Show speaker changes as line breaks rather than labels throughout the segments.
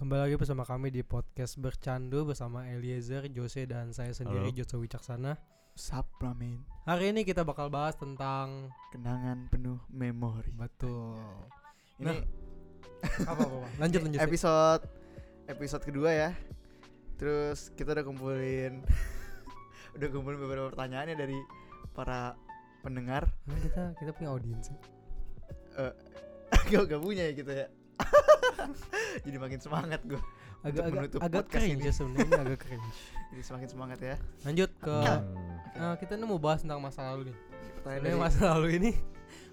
Kembali lagi bersama kami di podcast Bercandu bersama Eliezer, Jose dan saya sendiri
Halo.
Jose Wicaksana.
Supramen
Hari ini kita bakal bahas tentang
kenangan penuh memori.
betul.
Ini
Apa apa? apa? Lanjut lanjut.
Episode episode kedua ya. Terus kita udah kumpulin udah kumpulin beberapa pertanyaan ya dari para pendengar.
Emang kita kita punya audiens. ya?
Eh gak, gak punya ya gitu ya. Jadi makin semangat gue.
Agak agak,
menutup
agak cringe ya sebenarnya agak cringe.
Jadi semakin semangat ya.
Lanjut ke. Nah, kita ini mau bahas tentang masa lalu nih.
Pertanyaan
Sebenarnya
dari
masa lalu ini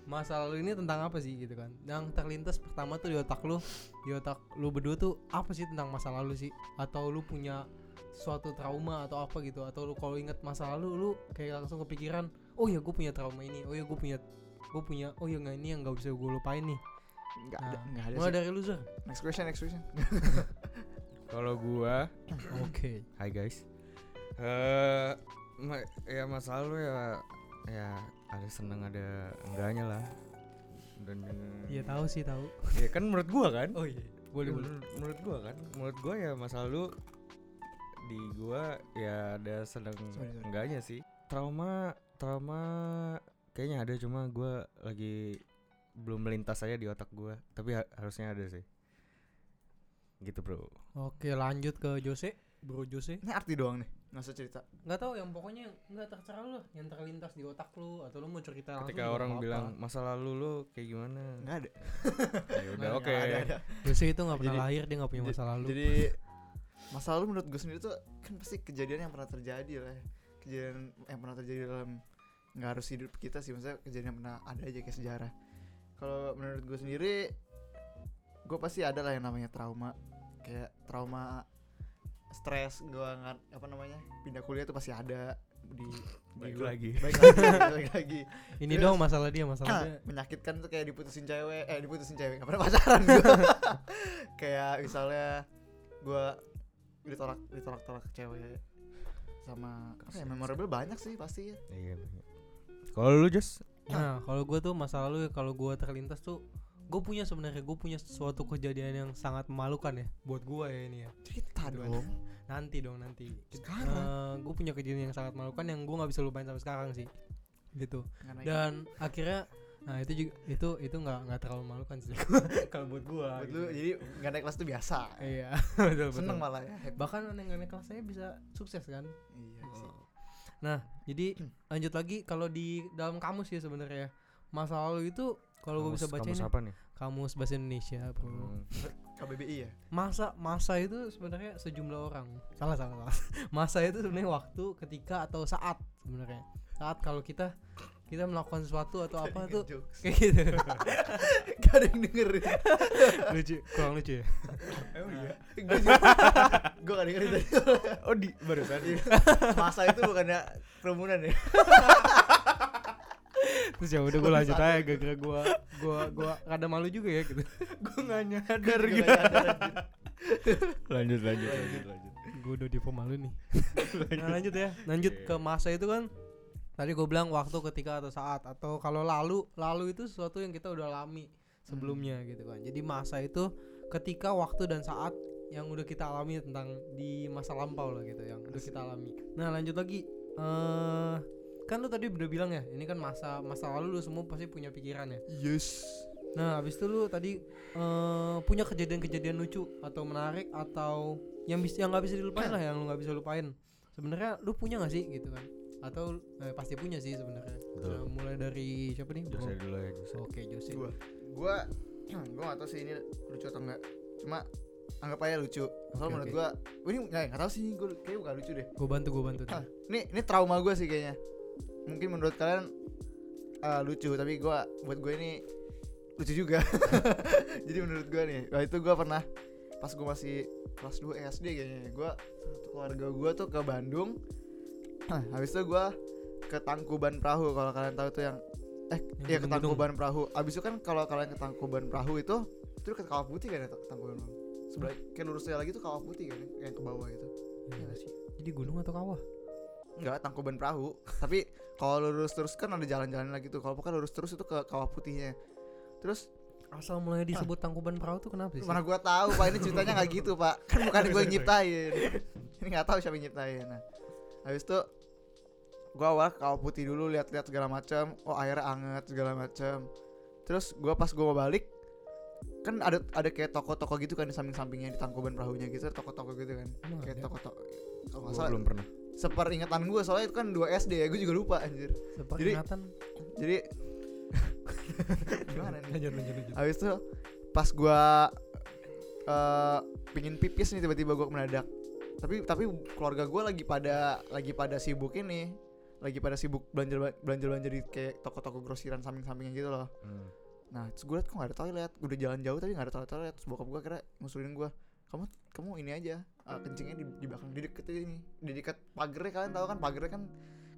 masa lalu ini tentang apa sih gitu kan? Yang terlintas pertama tuh di otak lu, di otak lu berdua tuh apa sih tentang masa lalu sih? Atau lu punya suatu trauma atau apa gitu? Atau lu kalau inget masa lalu lu kayak langsung kepikiran, oh ya gue punya trauma ini, oh ya gue punya gue punya oh ya nggak ini yang nggak bisa gue lupain nih.
Enggak
Nah,
ada, enggak ada
Mulai
sih.
dari lu Zer.
Next question, next question.
Kalau gua,
Oke.
hai guys. Eh, ma- ya masa lalu ya, ya ada seneng ada enggaknya lah. Dan
Iya tahu sih tahu.
ya kan menurut gua kan.
Oh iya. Boleh boleh.
menurut, menurut gua kan, menurut gua ya masa lalu di gua ya ada seneng
Sorry, sorry.
enggaknya sih. Trauma, trauma kayaknya ada cuma gua lagi belum melintas aja di otak gua. Tapi ha- harusnya ada sih. Gitu bro.
Oke lanjut ke Jose, Bro Jose.
Ini arti doang nih. Nggak usah cerita.
Nggak tahu yang pokoknya nggak terserah lu lah, yang terlintas di otak lu atau lu mau cerita langsung
Ketika orang
apa-apa.
bilang masa lalu lu kayak gimana?
Enggak ada.
Ya udah
Nggak
oke.
Nggak ada, ada.
Jose itu nggak pernah
Jadi-
lahir dia nggak punya masa lalu.
Jadi masa lalu menurut gue sendiri tuh kan pasti kejadian yang pernah terjadi lah. ya. Kejadian yang pernah terjadi dalam nggak harus hidup kita sih, maksudnya kejadian yang pernah ada aja kayak sejarah. Kalau menurut gue sendiri, gue pasti ada lah yang namanya trauma, kayak trauma stres gue nggak apa namanya pindah kuliah tuh pasti ada di di
Baik
gua.
lagi.
baik lagi baik lagi
Ini
Terus-
dong masalah dia, masalah
Ah,
dia.
menyakitkan tuh kayak diputusin cewek eh diputusin cewek nggak pernah pacaran gua kayak misalnya gua ditolak ditolak tolak cewek sama apa ya memorable banyak sih pasti ya
Iya. banyak. Kalau lu Jos?
Nah, kalau gue tuh masa lalu kalau gue terlintas tuh gue punya sebenarnya gue punya suatu kejadian yang sangat memalukan ya buat gue ya ini ya.
cerita
Gitu
dong
Nanti dong nanti.
Sekarang.
gue punya kejadian yang sangat memalukan yang gue nggak bisa lupain sampai sekarang sih. Gitu.
Karena
Dan akhirnya nah itu juga itu itu nggak nggak terlalu memalukan sih kalau buat gue.
buat lu jadi nggak naik kelas tuh biasa
Iya, betul betul.
seneng malah ya happy.
Bahkan yang naik kelas saya bisa sukses kan.
iya sih
Nah, jadi lanjut lagi kalau di dalam kamus ya sebenarnya masa lalu itu kalau gue bisa baca
kamus
ini
apa nih?
kamus bahasa Indonesia, bro.
Hmm.
KBBI ya
Masa masa itu sebenarnya sejumlah orang. Salah salah salah. Masa itu sebenarnya waktu, ketika atau saat sebenarnya. Saat kalau kita kita melakukan sesuatu atau apa tuh
Jokes.
kayak gitu.
gak ada yang dengerin
lucu, kurang lucu ya.
Emang iya.
gue gak dengerin tadi
Oh di barusan.
masa itu bukannya kerumunan ya
Terus ya udah gue lanjut aja gara-gara gue gue gue rada malu juga ya gitu.
Gue gak nyadar
Gua
gitu. Lanjut lanjut lanjut lanjut.
gue udah di pemalu nih nah lanjut ya lanjut ke masa itu kan tadi gue bilang waktu ketika atau saat atau kalau lalu lalu itu sesuatu yang kita udah alami sebelumnya gitu kan. Jadi masa itu ketika waktu dan saat yang udah kita alami tentang di masa lampau lah gitu yang udah kita alami. Nah lanjut lagi. Eh kan lu tadi udah bilang ya ini kan masa masa lalu lu semua pasti punya pikiran ya.
Yes.
Nah, habis itu lu tadi eh punya kejadian-kejadian lucu atau menarik atau yang bisa yang nggak bisa dilupain lah, yang lu nggak bisa lupain. Sebenarnya lu punya gak sih gitu kan? Atau eh, pasti punya sih sebenarnya. Nah, mulai dari siapa nih?
Jose dulu ya Jose.
Oke, Jose.
gua gua gua gak tau sih ini lucu atau enggak cuma anggap aja lucu soalnya
Oke,
menurut
oke.
gua gua ini nggak nggak tahu sih gua kayak bukan lucu deh
Gue bantu, gue bantu.
Ah, ini ini trauma gua sih kayaknya mungkin menurut kalian ah, lucu tapi gua buat gue ini lucu juga jadi menurut gua nih waktu itu gua pernah pas gua masih kelas 2 SD kayaknya gua satu keluarga gua tuh ke Bandung habis itu gua ke Tangkuban Perahu kalau kalian tahu tuh yang eh
Yang
iya ke. Tangkuban Perahu abis itu kan kalau kalian ke Tangkuban Perahu itu itu ke Kawah Putih kan ya Tangkuban Perahu sebelah kayak lurusnya lagi tuh Kawah Putih kan yang ke bawah itu
Iya
nggak sih
Jadi gunung atau kawah?
Enggak, Tangkuban Perahu. Tapi kalau lurus terus kan ada jalan-jalan lagi tuh. Kalau bukan lurus terus itu ke Kawah Putihnya. Terus
Asal mulai disebut Tangkuban Perahu tuh kenapa sih?
Mana gua tahu Pak ini ceritanya nggak gitu Pak. Kan bukan gue yang nyiptain. ini nggak tahu siapa yang nyiptain. Nah, habis itu gua awal ke kawah putih dulu lihat-lihat segala macam. Oh airnya anget segala macam. Terus gua pas gua mau balik kan ada ada kayak toko-toko gitu kan di samping-sampingnya di Tangkuban Perahunya gitu toko-toko gitu kan
Emang
kayak toko-toko kalau nggak salah
belum pernah.
seperingatan gue soalnya itu kan 2 SD ya gue juga lupa anjir
Seperingatan.
jadi gimana nih
Lanjut lanjut lanjut.
Habis itu pas gua eh pingin pipis nih tiba-tiba gua mendadak. Tapi tapi keluarga gua lagi pada lagi pada sibuk ini, lagi pada sibuk belanja belanja belanja di kayak toko-toko grosiran samping-sampingnya gitu loh.
Hmm.
Nah, terus gue liat kok gak ada toilet. Gue udah jalan jauh tapi gak ada toilet toilet. Terus bokap gue kira ngusulin gue, kamu kamu ini aja eh, kencingnya di, di belakang di deket ini, di dekat pagernya kalian tahu kan pagernya kan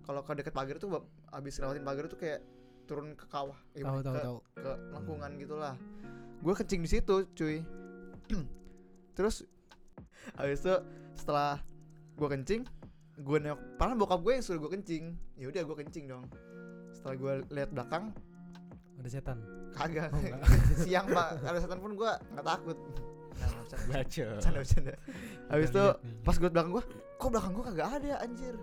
kalau ke deket pagar tuh abis lewatin pagar tuh kayak turun ke kawah, Eh,
Tahu tahu
ke-
tahu.
ke lengkungan gitulah gue kencing di situ cuy terus habis itu setelah gue kencing gue nengok padahal bokap gue yang suruh gue kencing. Ya udah gue kencing dong. Setelah gue lihat belakang
Ada setan.
kagak.
Oh,
siang pak. Ada setan pun gue nggak takut.
Baca.
bercanda bercanda. Habis itu pas gue belakang gue kok belakang gue kagak ada anjir?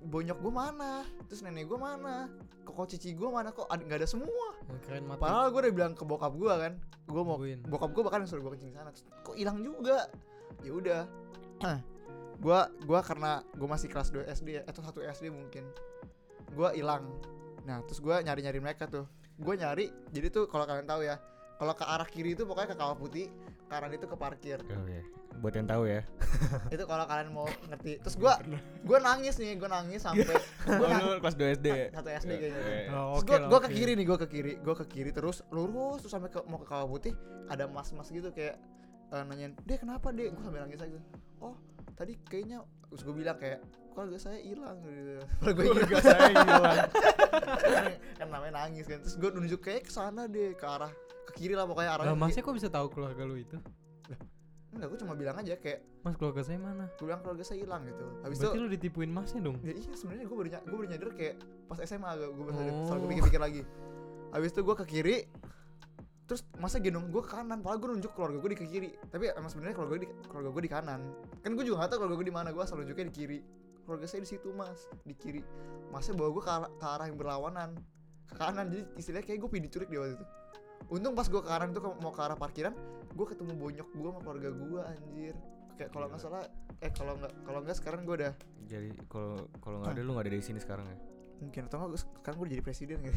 Bonyok gue mana? Terus nenek gue mana? Kok cici gue mana? Kok nggak ada semua.
Oh, keren mati.
Padahal gue udah bilang ke bokap gue kan, gue mau bokap gue bahkan yang suruh gue kencing sana. Terus, Kok hilang juga? Ya udah. gue gua karena gue masih kelas 2 SD ya, atau satu SD mungkin. Gue hilang. Nah terus gue nyari nyari mereka tuh. Gue nyari. Jadi tuh kalau kalian tahu ya, kalau ke arah kiri itu pokoknya ke kawah putih, ke arah itu ke parkir.
Oke. Buat yang tahu ya.
itu kalau kalian mau ngerti. Terus gue gue nangis nih, gue nangis sampai gue
Oh, lu kelas 2 SD ya?
satu SD kayaknya.
Oke.
Oh,
Terus
oke
gue ke kiri nih, gue ke kiri, gue ke kiri terus lurus terus sampai ke mau ke kawah putih ada mas-mas gitu kayak eh, nanyain, deh kenapa deh? Gue sambil nangis aja. Oh tadi kayaknya terus gue bilang kayak keluarga saya hilang gitu. Keluarga
saya hilang.
kan namanya nangis kan. Terus gue nunjuk kayak ke sana deh ke arah ke kiri lah pokoknya arahnya.
Lah
ke
masnya kok bisa tahu keluarga lu itu?
Enggak, gue cuma bilang aja kayak
Mas keluarga saya mana?
gue bilang keluarga saya hilang gitu. Habis itu
Berarti lu ditipuin masnya dong.
ya iya sebenarnya gue baru gue baru nyadar kayak pas SMA gue gue baru
Oh.
gue pikir-pikir lagi habis itu gue ke kiri terus masa gendong gue ke kanan padahal gue nunjuk keluarga gue di ke kiri. Tapi emang sebenarnya keluarga gue di keluarga gue di kanan. Kan gue juga gak tahu keluarga gue di mana gue asal nunjuknya di kiri. Keluarga saya di situ mas. Di kiri. Masnya bawa gue ke arah, ke arah yang berlawanan. Ke kanan. Jadi istilahnya kayak gue pilih diculik di waktu itu. Untung pas gue ke kanan tuh mau ke arah parkiran gue ketemu bonyok gue sama keluarga gue anjir. Kayak kalau nggak salah eh kalau nggak kalau nggak sekarang gue udah
Jadi kalau kalau nggak ada lu nggak ada di sini sekarang ya?
Mungkin atau enggak gua sekarang gue jadi presiden gitu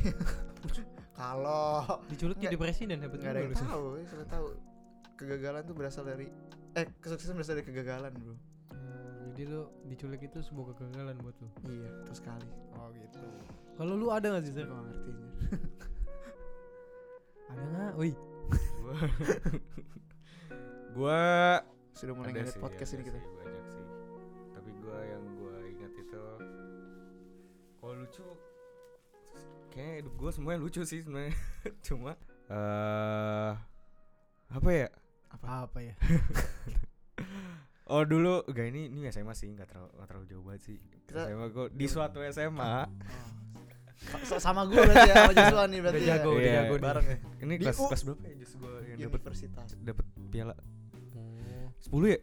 kalau
Diculik jadi presiden hebat
nggak ada yang
lu sih.
tahu ya, siapa tahu kegagalan tuh berasal dari eh kesuksesan berasal dari kegagalan bro
Oh, Jadi lu diculik itu sebuah kegagalan buat lu.
iya terus sekali
Oh gitu. Kalau lu ada nggak sih
gue ngerti anjir.
Ada nggak? Wih.
Gua Gua
sudah mulai ngeliat
sih,
podcast ini kita
sih, banyak sih. Tapi gua yang kalau lucu kayaknya hidup gua semuanya lucu sih sebenarnya. Cuma eh apa ya?
Apa, apa ya?
Oh dulu gak ini ini SMA sih nggak terlalu nggak terlalu jauh banget sih.
Kita-
SMA gua di suatu SMA
Sa- sama gue berarti ya sama Joshua nih berarti
Udah jago,
ya.
udah
Iya,
jago nih.
bareng ya
ini
Di
kelas kelas berapa ya gua yang dapat
universitas
dapat piala
Oh.
10 ya?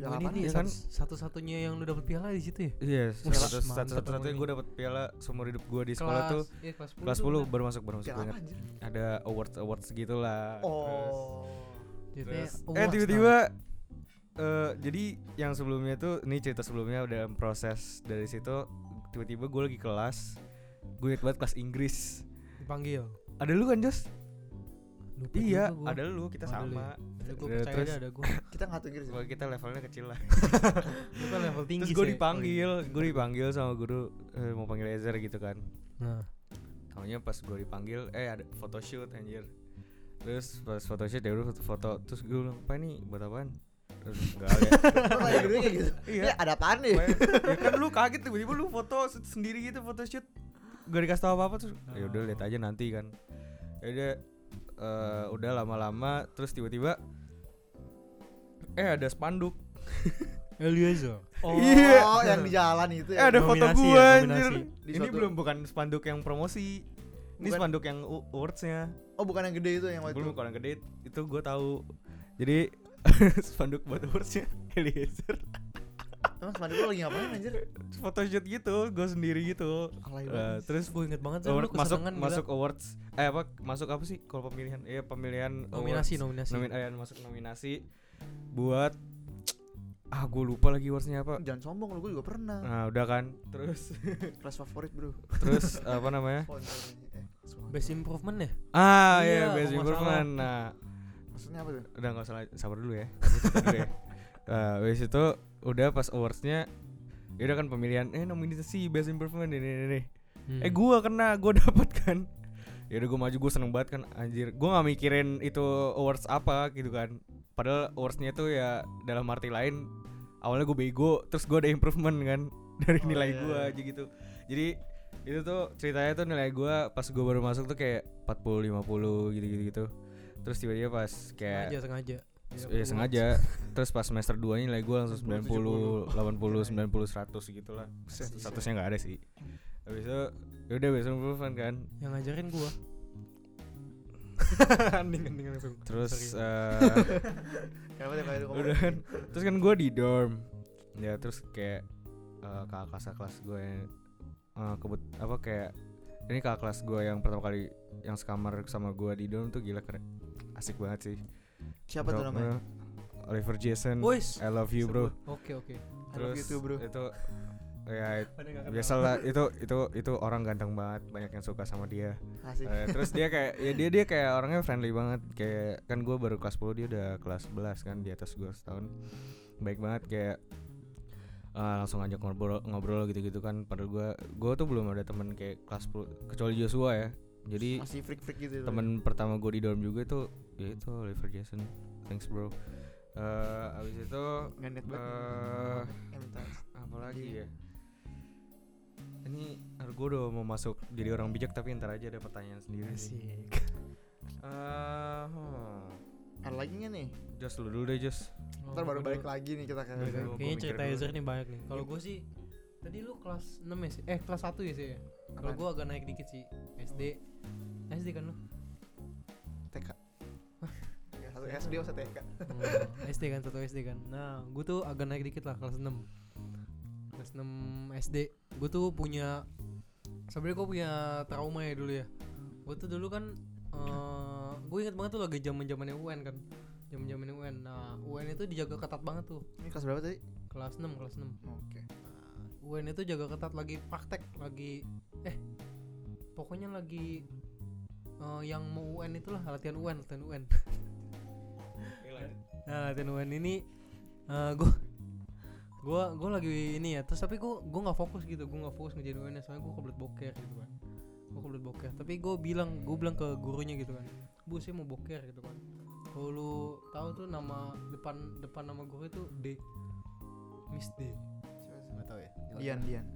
Piala
Oh, ini nih
ya kan?
satu-satunya yang lu dapat piala di situ ya?
Iya,
Wah,
satu satu
mantap
satu satunya
emang
gue
ini.
dapat piala seumur hidup gue di sekolah tuh
iya, kelas 10.
kelas
tuh
10
udah.
baru masuk baru masuk
anjir
Ada awards awards gitulah.
oh
Terus,
oh,
eh tiba-tiba eh jadi yang sebelumnya tuh ini cerita sebelumnya udah proses dari situ tiba-tiba gue lagi kelas gue inget banget kelas Inggris
dipanggil.
ada lu kan Jos
Lupa
iya
juga gua.
ada lu kita
Oh, ada
sama
Ada gua
Udah,
percaya
terus-
ada gua.
kita nggak tahu ya?
Cuma kita levelnya kecil lah.
Kan level tinggi
terus gue
sih.
dipanggil gue dipanggil sama guru eh, mau panggil Ezer gitu kan.
Nah,
Taunya pas gue dipanggil, eh ada photoshoot anjir. Terus pas photoshoot ya udah foto, foto. Terus gue bilang, apa ini? Buat apaan? Terus enggak ada
Lo kayak gini kayak gitu?
Iya.
ya ada apaan nih?
Ya kan lu kaget tiba-tiba lu foto se- sendiri gitu photoshoot. Gak dikasih tau apa-apa terus ya udah lihat aja nanti kan. Ya udah eh, udah lama-lama terus tiba-tiba eh ada spanduk
Eliezer.
oh
Iya.
yang di jalan itu
eh
ya
ada foto gua
ya,
anjir ini
suatu-
belum bukan spanduk yang promosi Ini
Bukan-
spanduk yang awards-nya.
Oh bukan yang gede itu yang waktu
Belum kalau yang gede itu gue tahu. Jadi spanduk buat awards-nya Eliezer.
Emang spanduk lu lagi ngapain anjir?
Photoshoot gitu, gue sendiri gitu.
Alay banget.
terus
gue inget banget sih
award-
lu
masuk masuk awards eh apa masuk apa sih kalau pemilihan iya pemilihan
nominasi
awards.
nominasi
Nomin- eh, masuk nominasi buat ah gue lupa lagi awardsnya apa
Jangan sombong lu, gue juga pernah.
nah udah kan terus
Kelas favorit, Bro.
terus apa namanya.
Eh,
best improvement ya
ah
Iya,
iya best improvement nah
Maksudnya apa tuh?
udah nggak usah sabar dulu ya dulu ya uh, itu udah pas awardsnya ya udah kan pemilihan eh nominasi best improvement ini ini, ini.
Hmm.
eh gua kena gua dapet kan ya udah gua maju gua seneng banget kan anjir gua nggak mikirin itu awards apa gitu kan padahal awardsnya tuh ya dalam arti lain awalnya gue bego terus gua ada improvement kan dari
Oh,
nilai
iya,
gua
iya.
aja gitu jadi itu tuh ceritanya tuh nilai gua pas gua baru masuk tuh kayak 40 50 gitu gitu gitu terus tiba-tiba pas kayak
sengaja sengaja
ya sengaja. terus pas semester 2 nya nilai gue langsung
90,
90 80 90 100 gitu lah statusnya nggak ada sih. Habis itu ya udah besok improvement kan.
Yang ngajarin gua. Anding, anding, anding.
terus
kayak
udah kan. Terus kan gue di dorm. Ya terus kayak eh, kakak kelas kelas gue yang eh, kebut apa kayak ini kakak kelas gue yang pertama kali yang sekamar sama gue di dorm tuh gila keren. Asik banget sih
Siapa tuh namanya?
Oliver Jason. I love you bro.
Oke oke.
I love
terus
you too, bro.
itu ya biasalah itu itu itu orang ganteng banget banyak yang suka sama dia. Eh, terus dia kayak ya dia dia kayak orangnya friendly banget. Kayak kan gue baru kelas 10 dia udah kelas 11 kan di atas gue setahun. Baik banget kayak eh, langsung ngajak ngobrol ngobrol gitu gitu kan. Padahal gue gue tuh belum ada temen kayak kelas 10 kecuali Joshua ya jadi
Masih freak-freak gitu.
temen pertama gue di dorm juga itu ya itu Oliver Jason thanks bro Eh abis itu
Nggak net banget.
Eh,
bentar.
apa lagi ya ini gue udah mau masuk jadi orang bijak tapi ntar aja ada pertanyaan sendiri sih Eh, hmm.
Ada lagi nggak nih?
Just lu dulu deh Just
Ntar baru balik lagi nih kita.
Gua
kayaknya cerita user nih banyak nih kalau gue sih tadi lu kelas 6 ya sih eh kelas 1 ya sih ya kalau gue agak naik dikit sih SD SD kan lu?
TK. Ya, satu SD satu TK.
Oh, SD kan satu SD kan. Nah gue tuh agak naik dikit lah kelas 6 kelas 6 SD gue tuh punya sebenarnya gue punya trauma ya dulu ya. Gue tuh dulu kan eh gue inget banget tuh lagi zaman zamannya UN kan. Zaman zamannya UN nah UN itu dijaga ketat banget tuh.
Ini kelas berapa tadi?
kelas 6 kelas 6
Oke.
Nah, UN itu jaga ketat lagi praktek lagi eh pokoknya lagi eh, yang mau UN itulah latihan UN latihan UN nah latihan UN ini eh gue gue gue lagi ini ya terus tapi gue gue nggak fokus gitu gue nggak fokus ngejain UN soalnya gue kebelet boker gitu kan. Gue kebelet boker tapi gue bilang gue bilang ke gurunya gitu kan bu saya mau boker gitu kan. Kalau lu tahu tuh nama depan depan nama guru itu D Miss D tahu ya
Dian, Dian.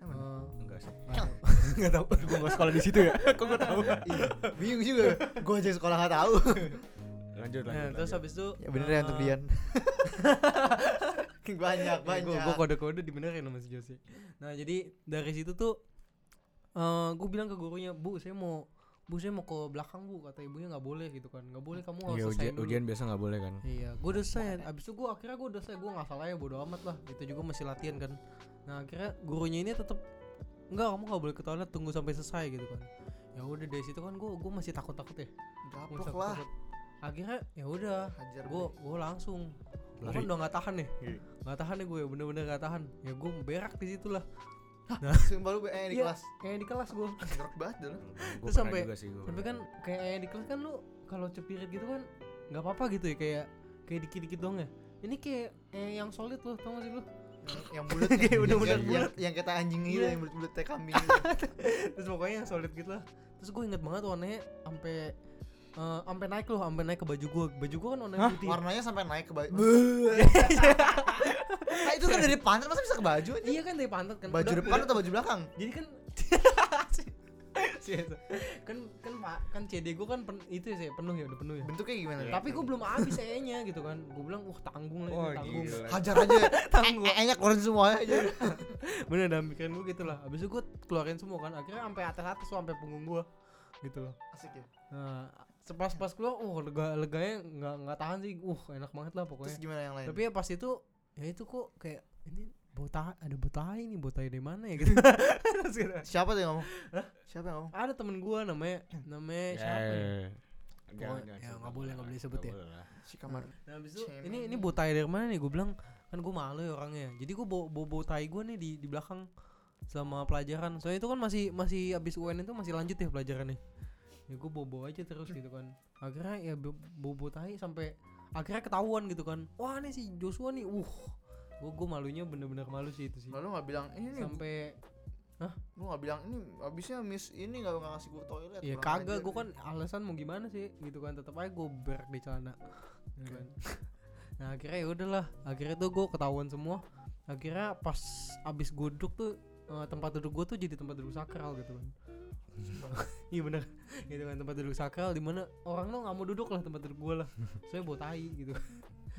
Eh,
Enggak sih
nggak tahu
Gue gak sekolah di situ ya Kok gue tau
Iya, bingung juga. Gue aja sekolah nggak tahu.
Lanjut
nah,
lanjut
terus
lanjut.
habis itu
ya bener ya untuk
eh,
Dian. banyak,
gue
banyak.
gue kode kode dibenerin sama si Jose nah jadi dari situ tuh eh gue bilang ke gurunya bu saya mau bu saya mau ke belakang bu kata ibunya nggak boleh gitu kan nggak boleh kamu harus
Iya
selesai
ujian,
dulu
ujian biasa gak boleh kan
Iya, gue udah selesai. Abis itu gue akhirnya gue udah selesai. Gue nggak salah ya, bodo amat lah. Itu juga masih latihan kan. Nah akhirnya gurunya ini tetap enggak kamu nggak boleh ke toilet tunggu sampai selesai gitu kan. Ya udah dari situ kan gue gue masih takut takut ya.
Gaplok lah.
Akhirnya ya udah,
Hajar
gue gue langsung. Gue kan udah nggak tahan nih,
Iya.
nggak tahan nih gue bener-bener nggak tahan. Ya gue berak di situ lah.
Sumpah lu eh di
Iya.
kelas.
Kayak di kelas gue.
Jorok banget dulu.
Gue
Terus sampai-
gua
Tapi kan kayak di kelas kan lu kalau cepirit gitu kan nggak apa-apa gitu ya kayak kayak dikit-dikit dong ya. Ini kayak eh, yang solid loh, tau gak sih lu?
Yang- bulat
Kayak
yang-
bener-bener
yang- yang, yang kata anjing gitu,
Iya.
yang bulat-bulat kayak kambing gitu.
terus pokoknya yang solid gitu lah terus gue inget banget warnanya sampai eh, sampai naik loh sampai naik ke baju gue baju gue kan warna
Hah?
putih.
Warnanya sampai naik ke baju. Nah, itu kan dari pantat masa bisa ke baju aja?
iya kan dari pantat kan.
Baju
Udah-
depan atau baju belakang?
jadi kan kan kan pak kan CD gue kan pen- itu sih penuh ya udah penuh ya.
Bentuknya gimana?
Tapi gue belum habis E-nya gitu kan. Gue bilang wah tanggung lah ini tanggung.
gila.
hajar aja.
Tanggung
Eh, enya keluarin semua aja.
Bener dalam pikiran gue gitu lah. Habis itu gue keluarin semua kan. Akhirnya sampai atas atas sampai punggung gue gitu loh.
Asik ya?
Nah sepas pas keluar uh lega leganya nggak nggak tahan sih uh enak banget lah
terus
pokoknya
gimana yang lain
tapi ya pas itu ya itu kok kayak ini botai ada botai nih botai dari mana ya gitu Terus gitu.
siapa tuh yang ngomong siapa yang ngomong
ada temen gua namanya namanya siapa ya?
Eh,
Pokoknya-
jangan-
ya,
jangan
nggak boleh, nggak boleh sebut ya.
si kamar
Nah, habis itu
Cemeng
ini ini botai dari mana nih? Gue bilang kan gue malu ya orangnya. Jadi gue bawa bawa botai gue nih di di belakang selama pelajaran. Soalnya itu kan masih masih abis UN itu masih lanjut ya pelajarannya. Ya gue bawa aja terus gitu kan. Akhirnya ya bawa botai sampai akhirnya ketahuan gitu kan. Wah nih si Joshua nih, uh, gue gue malunya bener-bener malu sih itu sih.
lalu nggak bilang ini
Sampai
lu nggak bilang ini abisnya miss ini nggak nggak ngasih gue toilet.
Ya kagak gue kan alasan mau gimana sih gitu kan. Tetap aja gue berak di celana. Gitu kan. nah akhirnya ya udahlah. Akhirnya tuh gue ketahuan semua. Akhirnya pas abis gue duduk tuh eh, tempat duduk gue tuh jadi tempat duduk sakral gitu kan iya bener. Gitu kan tempat duduk sakral di mana orang tuh nggak mau duduk lah tempat duduk gue lah. Saya bawa tai gitu.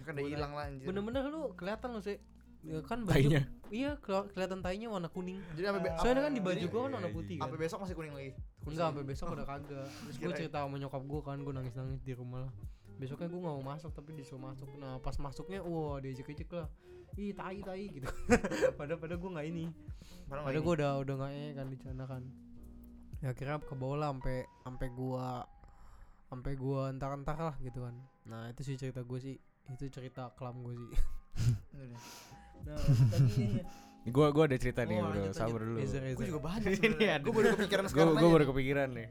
Kan udah hilang lah anjir.
Bener-bener lu kelihatan lu sih ya kan baju
Tainya.
iya kelihatan tainya warna kuning.
Jadi sampai
soalnya kan di baju gue kan warna putih kan.
sampai besok masih kuning lagi?
Enggak sampai besok udah kagak. Terus gue cerita sama nyokap gue kan Gue nangis-nangis di rumah lah. Besoknya gue gak mau masuk Tapi disuruh masuk. Nah pas masuknya Wah diajak-ajak lah. Ih tai tai gitu. Padahal padahal gue gak ini.
Padahal
Padahal gue udah udah gak kan di sana kan Ya akhirnya ke bawah lah Sampai sampai gue Sampai gue entar-entar lah gitu kan Nah itu sih cerita gue sih Itu cerita kelam gue sih. Nah tadi
Gua gua ada cerita nih,
Oh,
bro.
lanjut,
Sabar dulu.
Gue juga banyak
Ini ada.
gue baru kepikiran
Gue
sekarang
gue baru kepikiran nih.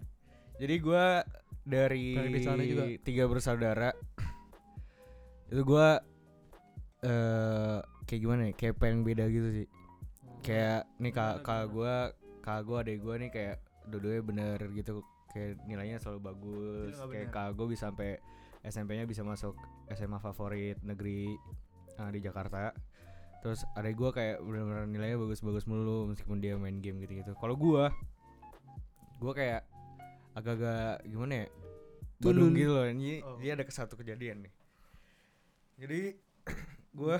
Jadi gua dari
juga.
tiga bersaudara itu gua eh kayak gimana ya? Kayak pengen beda gitu sih. Kayak nih kak kak gua kak gua adek gua nih kayak dua-duanya bener gitu. Kayak nilainya selalu bagus. Kayak kak bisa sampai SMP-nya bisa masuk SMA favorit negeri eh, di Jakarta. Terus adek gua kayak bener-bener nilainya bagus-bagus mulu meskipun dia main game gitu-gitu. Kalau gua gua kayak agak-agak gimana ya? Badung
Tulun.
gitu loh. Ini
Oh.
dia ada satu kejadian nih. Jadi gua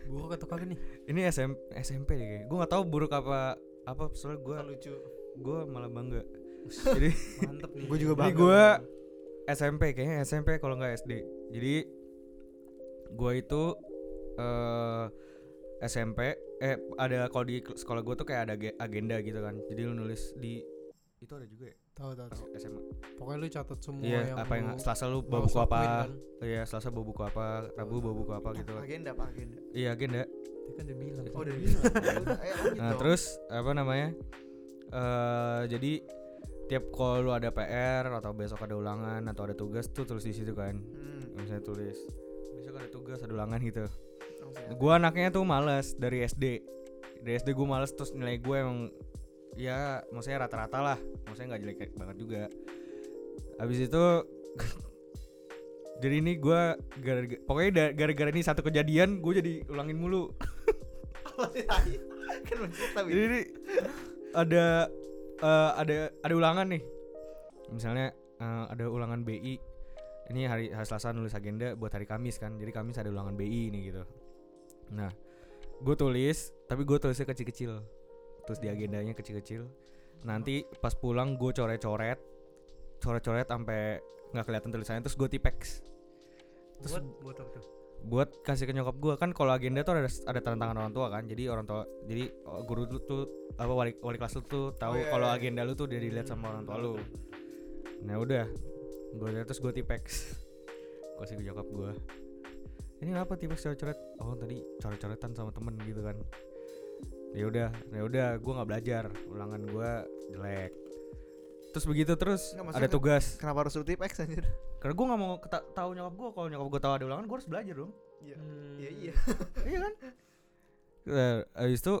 Gue kata kagak nih
ini SM, SMP deh kayak. Gua nggak tahu buruk apa apa soalnya gua
lucu
gua malah bangga. Jadi
Mantep nih
Gua juga bangga.
gua SMP kayaknya SMP kalau nggak SD. Jadi gua itu eh SMP eh ada kalau di sekolah gua tuh kayak ada age- agenda gitu kan. Jadi lu nulis di itu ada juga ya
Tahu tahu.
SMA.
Pokoknya lu catat semua
Iya,
yang
apa yang Selasa lu bawa buku apa?
kan.
Iya, Selasa bawa buku apa? Rabu bawa buku apa gitu.
agenda pak agenda
Iya, agenda.
Dia kan udah bilang
oh udah bilang
Nah, terus apa namanya? Eh jadi tiap kalau lu ada PR atau besok ada ulangan atau ada tugas tuh tulis di situ kan.
hmm,
Misalnya tulis besok ada tugas, ada ulangan gitu.
langsung ya.
Gua anaknya tuh males dari SD. Dari SD gue males terus nilai gue emang ya maksudnya rata-rata lah. Maksudnya nggak jelek banget juga. Habis itu jadi ini gua gara pokoknya gara-gara ini satu kejadian gue jadi ulangin mulu.
kan
Jadi ada eh, ada ada ulangan nih. Misalnya eh, ada ulangan BI. Ini hari, hari Selasa nulis agenda buat hari Kamis kan. Jadi Kamis ada ulangan BI ini gitu. Nah, gue tulis, tapi gue tulisnya kecil-kecil. Terus di agendanya kecil-kecil. Nanti pas pulang gue coret-coret, coret-coret sampai nggak kelihatan tulisannya. Terus gue tipex. Terus
buat buat tuh?
Buat kasih ke nyokap gua. Kan kalau agenda tuh ada ada tanda tangan orang tua kan. Jadi orang tua jadi oh, guru lu tuh apa wali wali kelas lu tuh tahu
iya,
kalau
iya.
agenda lu tuh udah dilihat sama orang tua lu. Nah udah. Gue terus gue tipex. Gue kasih ke nyokap gua. Ini kenapa tipex coret-coret? Oh tadi coret-coretan sama temen gitu kan. Ya udah ya udah gue nggak belajar. Ulangan gua jelek terus begitu terus
Nggak,
ada tugas.
kenapa harus lu tip X anjir?
Karena gue nggak mau tahu nyokap gue kalau nyokap gue tahu ada ulangan gue harus belajar dong.
Iya.
Hmm.
iya iya.
Iya kan? Nah, habis itu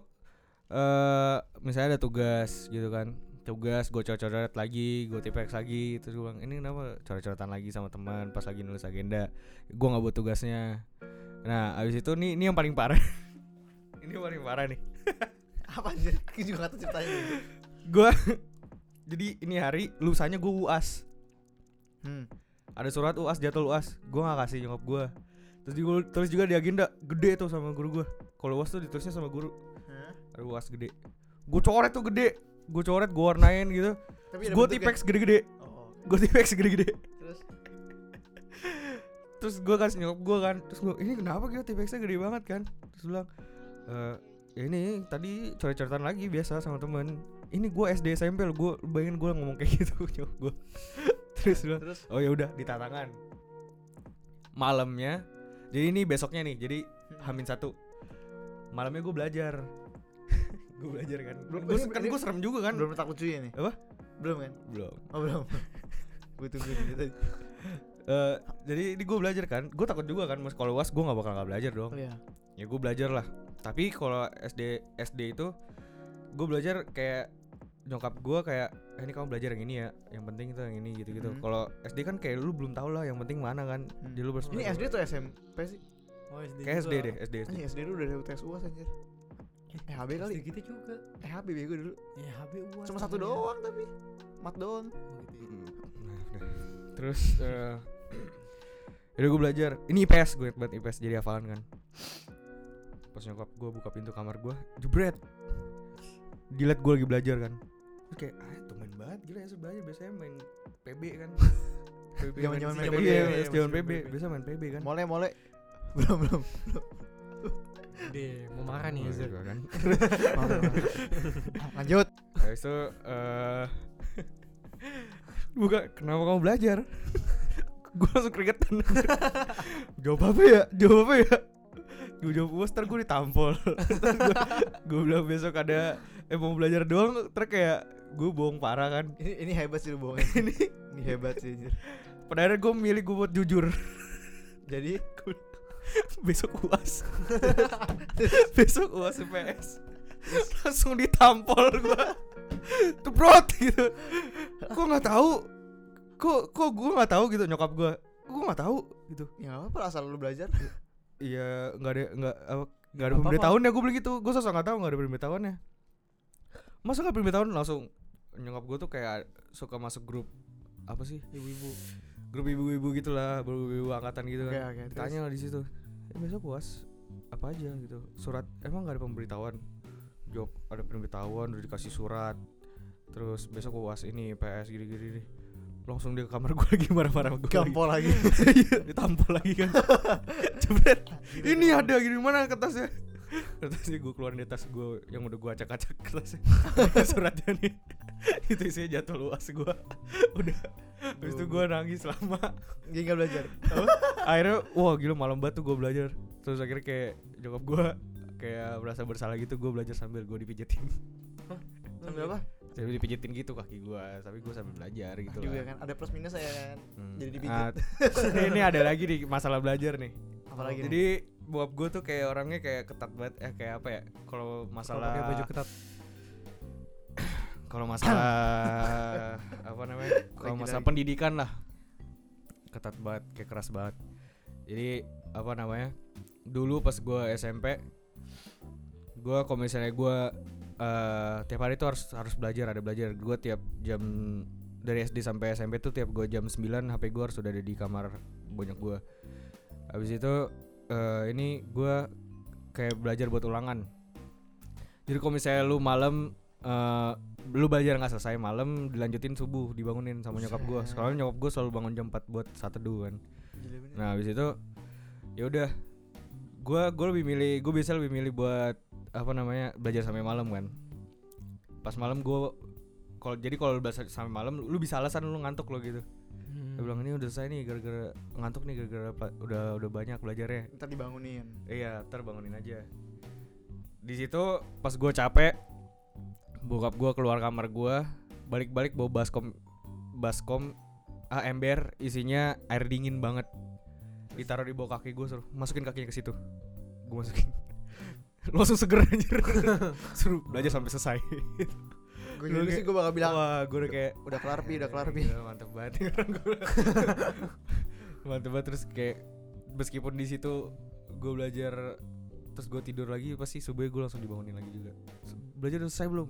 eh misalnya ada tugas gitu kan. Tugas gue coret-coret lagi gue tipex lagi. Terus gue bilang ini kenapa coret-coretan lagi sama teman pas lagi nulis agenda? Gue nggak buat tugasnya. Nah habis itu nih ini yang paling parah. Ini yang paling parah nih.
Apa anjir? Aku juga gak tahu ceritanya.
Gue jadi ini hari lusanya gue uas
Hmm.
ada surat uas jadwal uas gue nggak kasih nyokap gue terus juga terus juga di agenda gede tuh sama guru gue kalau uas tuh ditulisnya sama guru.
Hah?
ada uas gede. Gue coret tuh gede. Gue coret gue warnain gitu. Gue tipex gede-gede.
Oh.
gue tipex gede-gede.
Terus?
Terus gue kasih nyokap gue kan. Terus gue ini kenapa gitu tipexnya gede banget kan? Terus bilang "Eh, ya ini tadi coret-coretan lagi biasa sama temen ini gue SD SMP lo gue bayangin gue ngomong kayak gitu nyokap gue terus
terus
oh ya udah di tangan malamnya jadi ini besoknya nih jadi hamin satu malamnya gue belajar gue belajar kan
Belum-
gue kan gue serem juga kan
belum letak lucunya nih.
Apa?
Belum kan?
belum
Oh belum. gue tunggu nih tadi.
Eh, jadi ini gue belajar kan gue takut juga kan mas kalau uas gue nggak bakal nggak belajar dong
iya.
ya gue belajar lah tapi kalau SD SD itu gue belajar kayak nyokap gue kayak eh, ini kamu belajar yang ini ya yang penting itu yang ini gitu gitu
Hmm.
kalau SD kan kayak lu belum tahu lah yang penting mana kan
Hmm.
jadi lu harus
Ini. SD atau SMP sih?
Oh, SD
kayak SD deh SD SD
Anjing SD dulu udah ada UTS UAS anjir. Eh HB kali.
SD kita juga.
Eh HB bego dulu.
Ya HB UAS.
Cuma satu doang tapi. Mat doang.
Oh, gitu ya.
Mm, nah, udah. terus eh Yaudah gue belajar Ini IPS gue banget IPS jadi hafalan kan Pas nyokap gue buka pintu kamar gue Jebret Dilihat gue lagi belajar kan Terus kayak ah itu main banget gila ya belajar Biasanya main PB kan PB
Zaman-zaman main
Iya,
PB,
iya,
iya,
iya,
masih
zaman
main
PB
PB.
Biasa main PB kan
Mole mole. belum belum.
Deh, mau marah nih
Oh,
Zul.
gitu kan
Lanjut.
Habis itu eh Buka kenapa kamu belajar Gue langsung keringetan Jawab apa ya Jawab apa ya Gue jawab bos ntar gue ditampol Gue bilang besok ada Eh mau belajar doang Ntar kayak Gue bohong parah kan.
Ini ini hebat sih lu bohongin.
Ini.
Ini hebat sih anjir.
Pada akhirnya gue milih gue buat jujur.
Jadi?
Besok uas. Besok uas IPS Langsung ditampol gue Tebrot gitu. Kok gak tahu. Kok kok gue gak tahu gitu nyokap gue Gue gak tahu gitu.
Ya nggak apa asal lu belajar.
Iya nggak ada nggak apa nggak ada
Nggak
pemberitahuan ya gue bilang gitu. Gue sosok nggak tahu nggak ada pemberitahuannya masa nggak pemberitahuan langsung nyokap gue tuh kayak suka masuk grup apa sih
Ibu-ibu.
grup ibu-ibu gitulah grup ibu angkatan gitu kan
terus.
tanya lah di situ eh, besok puas apa aja gitu surat emang nggak ada pemberitahuan jawab ada pemberitahuan udah dikasih surat terus besok puas ini PS gini-gini nih langsung dia ke kamar gue lagi marah-marah gue lagi.
Gampol lagi.
Iya, ditampol lagi kan jebret ini ada gini mana kertasnya kertasnya gue keluarin di tas gue yang udah gue acak-acak kertasnya suratnya nih. Itu isinya jatuh luas gue udah. Habis itu gue nangis lama.
Dia nggak belajar.
akhirnya wah gila malam banget tuh gue belajar. Terus akhirnya kayak nyokap gue kayak merasa bersalah gitu gue belajar sambil gue dipijetin.
Sambil apa?
Sambil dipijetin gitu kaki gue tapi gue sambil belajar gitu
Juga
lah.
kan ada plus minus ya kan.
Hmm.
jadi dipijit.
Ah, ini ada lagi nih masalah belajar nih
Apalagi nih?
Jadi bokap gue tuh kayak orangnya kayak ketat banget eh kayak apa ya? Kalau masalah
pakai baju ketat.
kalau masalah apa namanya? Kalau masalah
lagi.
pendidikan lah. Ketat banget, kayak keras banget. Jadi apa namanya? Dulu pas gue SMP gue kalau misalnya gue eh tiap hari tuh harus harus belajar ada belajar. Gue tiap jam dari SD sampai SMP tuh tiap gue jam 9 HP gue harus sudah ada di kamar banyak gue habis itu eh ini gue kayak belajar buat ulangan. Jadi kalau misalnya lu malam eh lu belajar nggak selesai malam dilanjutin subuh dibangunin sama nyokap gue soalnya nyokap gue selalu bangun jam 4 buat saat teduh kan. Nah habis itu ya udah. Gue gue lebih milih gue bisa lebih milih buat apa namanya belajar sampai malam kan. Pas malam gue kalau jadi kalau belajar sampai malam lu bisa alasan lu ngantuk lo gitu.
Hmm.
dia bilang ini udah selesai nih gara-gara ngantuk nih gara-gara udah udah banyak belajarnya.
Ntar dibangunin.
iya ntar bangunin aja. Di situ pas gue capek bokap gue keluar kamar gue balik-balik bawa baskom baskom ah, ember isinya air dingin banget. Ditaruh di bawah kaki gue suruh masukin kakinya ke situ. Gue masukin langsung seger anjir. Suruh belajar sampai selesai.
Gue juga sih gue bakal bilang
wah gue udah kayak
udah kelar pi, udah kelar pi.
Mantep banget. Nih orang gue mantep banget terus kayak meskipun di situ gue belajar terus gue tidur lagi pasti subuh gue langsung dibangunin lagi juga. Belajar udah selesai belum?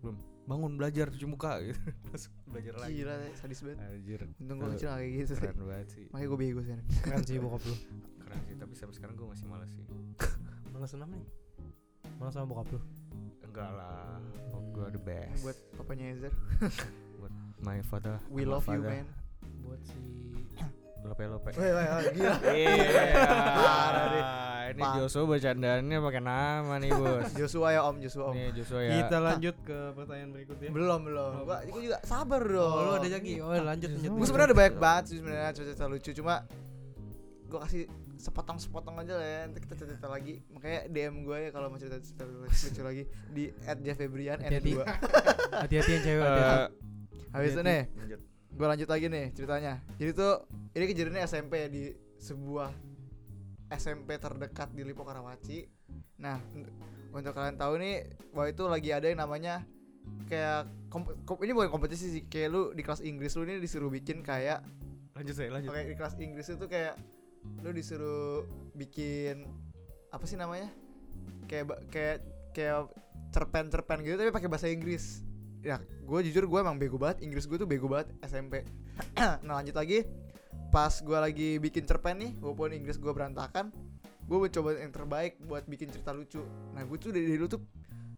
Belum. Bangun belajar cuci muka gitu. Terus belajar lagi.
Gila, sadis banget.
anjir.
Untung gue kecil kayak gitu.
keren banget sih.
Makanya gue bego sih.
Keren sih bokap lu.
keren sih tapi sampai sekarang gue masih malas sih.
Malas senam nih. Malas sama bokap lu.
enggak lah gue the best
Buat papanya Ezer.
my father
We
my
love you,
father.
man.
Buat si
lope lope
Woi, woi, woi, gila.
Iya, ini. Joshua bercandaannya pakai nama nih bos.
Joshua ya Om, Joshua Om.
Nih Joshua ya.
Kita lanjut ke pertanyaan berikutnya.
Belum, belum. Gua, gua juga sabar dong.
Oh, lu ada lagi. Oh, lanjut lanjut.
Gue sebenarnya ada banyak banget sih sebenarnya cerita lucu cuma gue kasih sepotong-sepotong aja lah ya. Nanti kita cerita lagi. Makanya DM gue ya kalau mau cerita cerita lucu lagi di @jeffebrian
Hati-hati.
N2
Hati-hati yang cewek. Hati-hati.
Eh,
habis itu nih gue lanjut lagi nih ceritanya. Jadi tuh ini kejadiannya SMP ya di sebuah SMP terdekat di Lipo Karawaci nah un- untuk kalian tahu nih bahwa itu lagi ada yang namanya kayak komp- kom- ini bukan kompetisi sih kayak lu di kelas Inggris lu ini disuruh bikin kayak
Lanjut saya lanjut.
Oke di kelas Inggris itu kayak lu disuruh bikin apa sih namanya? Kayak kayak kayak cerpen-cerpen gitu tapi pakai bahasa Inggris. Ya gue jujur gue emang bego banget. Inggris gue tuh bego banget SMP nah lanjut lagi. Pas gue lagi bikin cerpen nih walaupun Inggris gue berantakan gue mencoba yang terbaik buat bikin cerita lucu. Nah gue tuh dari dulu tuh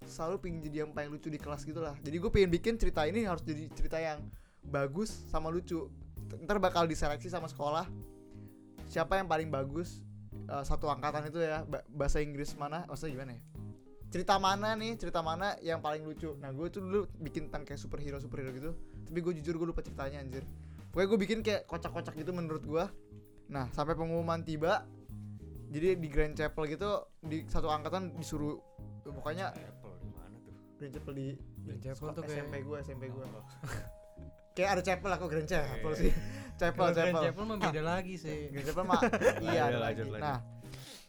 selalu pengen jadi yang paling lucu di kelas gitu lah. Jadi gue pengen bikin cerita ini harus jadi cerita yang bagus sama lucu. Ntar bakal diseleksi sama sekolah siapa yang paling bagus eh, satu angkatan itu ya ba- bahasa Inggris mana maksudnya gimana ya? Cerita mana nih cerita mana yang paling lucu? Nah gue tuh dulu bikin tentang kayak superhero superhero gitu tapi gue jujur gue lupa ceritanya anjir. Pokoknya gue bikin kayak kocak-kocak gitu menurut gue nah sampai pengumuman tiba jadi di Grand Chapel gitu di satu angkatan disuruh pokoknya
Apple di mana tuh?
Grand Chapel di,
Grand Chapel
sekolah-
tuh kayak-
SMP gue SMP gue kayak ada chapel aku Grand Chapel sih chapel
Grand
chapel
Chapel mah beda lagi sih.
Grand Chapel mah iya ada
lanjut,
lagi.
lanjut.
Nah,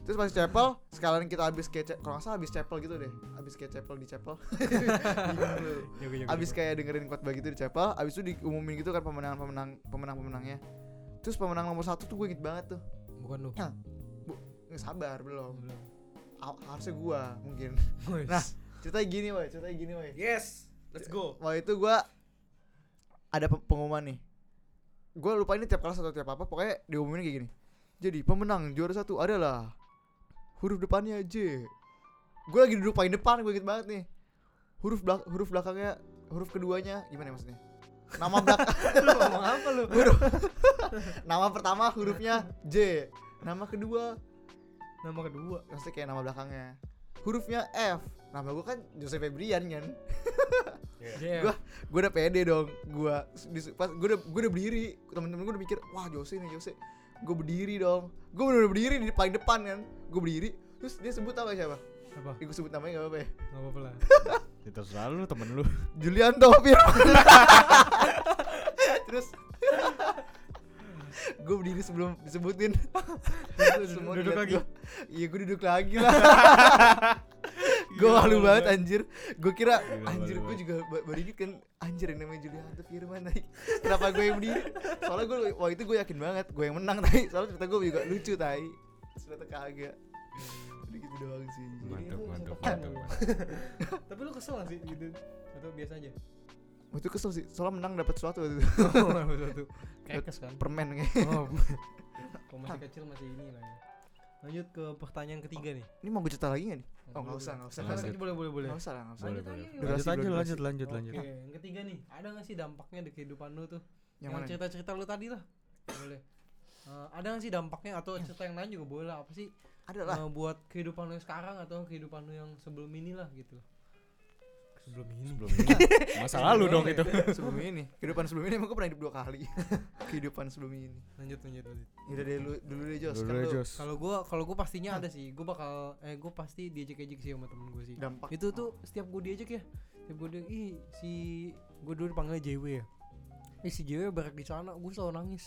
terus pas chapel sekalian kita habis kayak kalau nggak salah habis chapel gitu deh. Habis kayak chapel di chapel. Habis kayak dengerin khotbah gitu di chapel, habis itu diumumin gitu kan pemenang-pemenang pemenang-pemenangnya. Terus pemenang nomor satu tuh gue inget banget tuh.
bukan lu.
Nggak sabar belum.
Belum.
Ha- harusnya gua mungkin. Nah, ceritanya gini woi, ceritanya gini woi.
Yes, let's go.
Waktu itu gua ada pe- pengumuman nih. Gua lupa ini tiap kelas atau tiap apa, pokoknya diumumin kayak gini. Jadi pemenang juara satu adalah huruf depannya J. Gue lagi duduk paling depan, gue inget banget nih. Huruf belak huruf belakangnya, huruf keduanya gimana ya maksudnya? Nama belakang
lu ngomong apa lu?
huruf. nama pertama hurufnya J. Nama kedua
Nama kedua.
maksudnya kayak nama belakangnya. Hurufnya F. Nama gue kan Joseph Febrian kan.
Yeah.
Gua- gue udah pede dong gue pas gue udah gue udah berdiri temen-temen gue udah mikir wah Jose nih Jose gue berdiri dong gue bener berdiri di paling depan kan gue berdiri terus dia sebut apa siapa
apa?
Eh, gue sebut namanya gak apa-apa ya
Enggak apa-apa lah.
Itu selalu temen lu.
Julianto Firman terus gue berdiri sebelum disebutin Semua
duduk lagi.
iya gue duduk lagi lah gue malu
malu
banget
banget.
anjir gue kira
Gila,
anjir gue juga baru inget kan anjir yang namanya Julianto Firman naik kenapa gue yang berdiri soalnya gue wah itu gue yakin banget gue yang menang tai soalnya cerita gue juga lucu tai ternyata kagak udah gitu doang sih.
Mantap, mantap, mantap.
Tapi lu kesel gak sih gitu? Atau biasa aja?
Itu kesel sih soalnya menang dapat sesuatu waktu itu.
Oh, betul tuh. Kekes kan?
permen kayak
Oh, kalau masih kecil masih ini lah ya. Lanjut ke pertanyaan ketiga nih.
ini mau gue cerita lagi gak nih Oh, nggak usah, nggak usah.
Nggak usah, boleh boleh boleh.
nggak usah lah nggak usah
Boleh,
Lanjut
boleh.
aja,
Durasi,
Lanjut aja,
durasi.
lanjut, lanjut,
Oke,
lanjut.
yang ketiga nih, ada gak sih dampaknya di kehidupan lu tuh?
yang
Yang,
mana nih?
cerita-cerita lu tadi lah. Boleh. Eh, ada gak sih dampaknya atau cerita yang lain juga boleh lah. Apa sih
ada lah
eh, buat kehidupan lu yang sekarang atau kehidupan lu yang sebelum ini lah gitu. Sebelum ini.
Sebelum ini masa lalu dong itu.
sebelum ini kehidupan sebelum ini emang gue pernah hidup dua kali kehidupan sebelum ini
Lanjut lanjut lanjut.
Yaudah deh lu dulu deh Jos
Dulu
kan.
Kalau gua kalau gua pastinya ada sih. Gua bakal eh gua pasti diajak-ajak sih sama temen gua sih.
dampak
Itu tuh setiap gua diajak ya. Setiap gua diajak ih si gua dulu dipanggilnya JW ya. Eh si JW berak di sana, gua selalu nangis.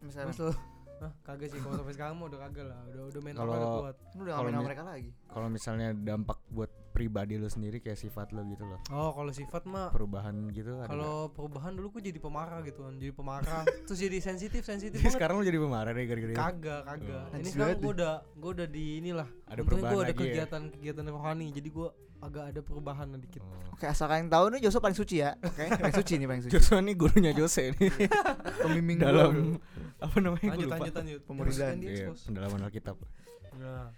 misalnya
selalu Hah, kagak sih kalau sampai sekarang mah udah kagak lah. Udah udah mental udah kuat.
lu udah
mi-
mereka lagi
Kalau misalnya dampak buat pribadi lu sendiri kayak sifat lu gitu loh.
Oh, kalau sifat mah
Perubahan gitu
kalau perubahan dulu gua jadi pemarah gitu kan. Jadi pemarah, terus jadi sensitif, sensitif
Jadi
banget.
sekarang lu jadi pemarah deh gara-gara.
Kagak, kagak.
Oh.
Ini sekarang gua udah gua udah di inilah.
Ada
Untungnya
perubahan
gua ada
ya?
kegiatan kegiatan rohani. Jadi gua agak ada perubahan dikit
Oh.
Oke, asal kalian tahu nih Joshua paling suci ya. Oke, paling suci nih paling suci.
Joshua nih gurunya Jose nih
Pembimbing
dalam apa namanya gue
lanjut
lupa
lanjut lanjut
Pemuridan.
Jangan
Iya, pendalaman Alkitab
nah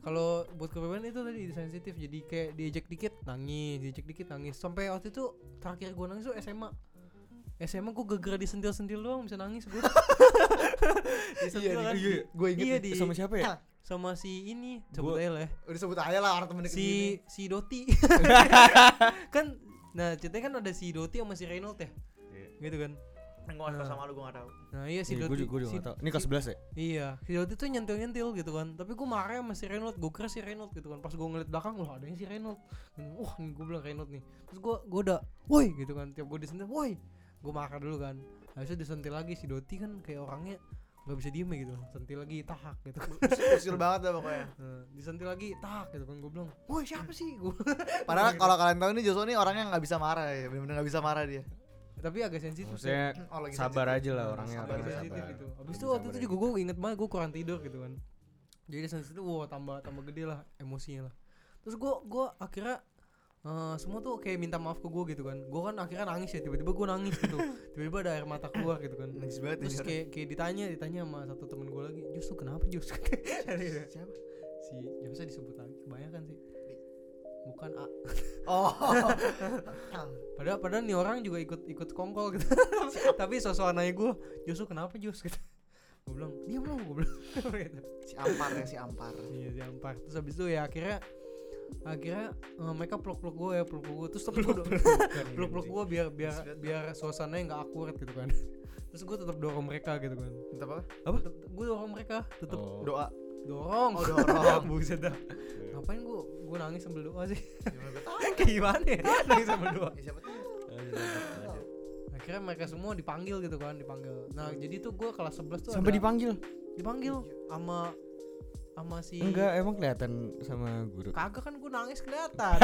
kalau buat kepribadian itu tadi sensitif. Jadi kayak diejek dikit nangis diejek dikit nangis. Sampai waktu itu terakhir gue nangis tuh SMA SMA gue gegera disentil-sentil doang bisa nangis gue disentil kan?
iya.
Gue inget
iya di
sama siapa ya?
Sama si ini sebut
Gua-
aja lah ya.
Udah sebut aja lah orang temen deket gini.
si si Doti. Kan nah ceritanya kan ada si Doti sama si Reynold ya? Gitu kan
Gue gak tau sama lu, gue gak tau.
nah iya si Doti
gue juga, gua juga
si-
gak tau. Ini kelas 11 ya?
Iya, si Doti tuh nyentil-nyentil gitu kan. Tapi gue marah sama si Reynolds, gue kira si Reynolds gitu kan. Pas gue ngeliat belakang, loh adanya si Reynolds. Dan, Wah, nih gue bilang Reynolds nih. Terus gue gue udah, woi gitu kan. Tiap gue disentil, woi. Gue marah dulu kan. Habis itu disentil lagi si Doti kan kayak orangnya nggak bisa diem ya gitu. Sentil lagi, tahak gitu kan.
Usil banget dah pokoknya.
Nah, disentil lagi, tahak gitu kan. Gue bilang, woi siapa sih? Gue
Padahal kalau kalian tahu nih Joshua nih orangnya nggak bisa marah ya, bener-bener nggak bisa marah dia.
Tapi agak sensitif. sih.
Maksudnya
Oh, lagi
sabar
sensitif.
aja lah orangnya
Sabar,
orangnya
sensitif
sabar.
gitu. Abis itu waktu itu juga gue inget banget gue kurang tidur gitu kan. Jadi sensitif, wah tambah tambah gede lah emosinya lah. Terus gue gue akhirnya eh, semua tuh kayak minta maaf ke gue gitu kan. Gue kan akhirnya nangis ya tiba-tiba gue nangis gitu. tiba-tiba ada air mata keluar gitu kan.
Najis banget
Terus kayak kayak ditanya ditanya sama satu temen gue lagi, Jus tuh kenapa Jus?
Siapa?
si ya bisa disebut lagi kebanyakan sih. Bukan A.
Oh.
Padahal padahal nih orang juga ikut ikut kongkol gitu. Tapi sosok nanya gue, Jus tuh kenapa Jus? Gitu. Gue bilang, diam lu, gue bilang. gitu.
si Ampar ya si Ampar.
Iya si Ampar Terus habis itu ya akhirnya akhirnya eh, mereka peluk-peluk gue ya peluk-peluk gue terus tapi gue peluk-peluk gue biar biar biar suasananya nggak akurat gitu kan terus gue tetap dorong mereka gitu kan
Minta apa?
gue dorong mereka tetap
Oh.
Doa.
Dorong.
Oh, dorong.
buset dah. Ngapain gue gue nangis sambil doa sih?
Tahu?
kayak gimana ya? Nangis sambil doa.
Ya, siapa
akhirnya mereka semua dipanggil gitu kan dipanggil. Nah jadi tuh gue kelas 11 tuh
Sampai
ada-
dipanggil?
dipanggil sama sama si
Enggak, emang kelihatan sama guru.
kagak kan gue nangis kelihatan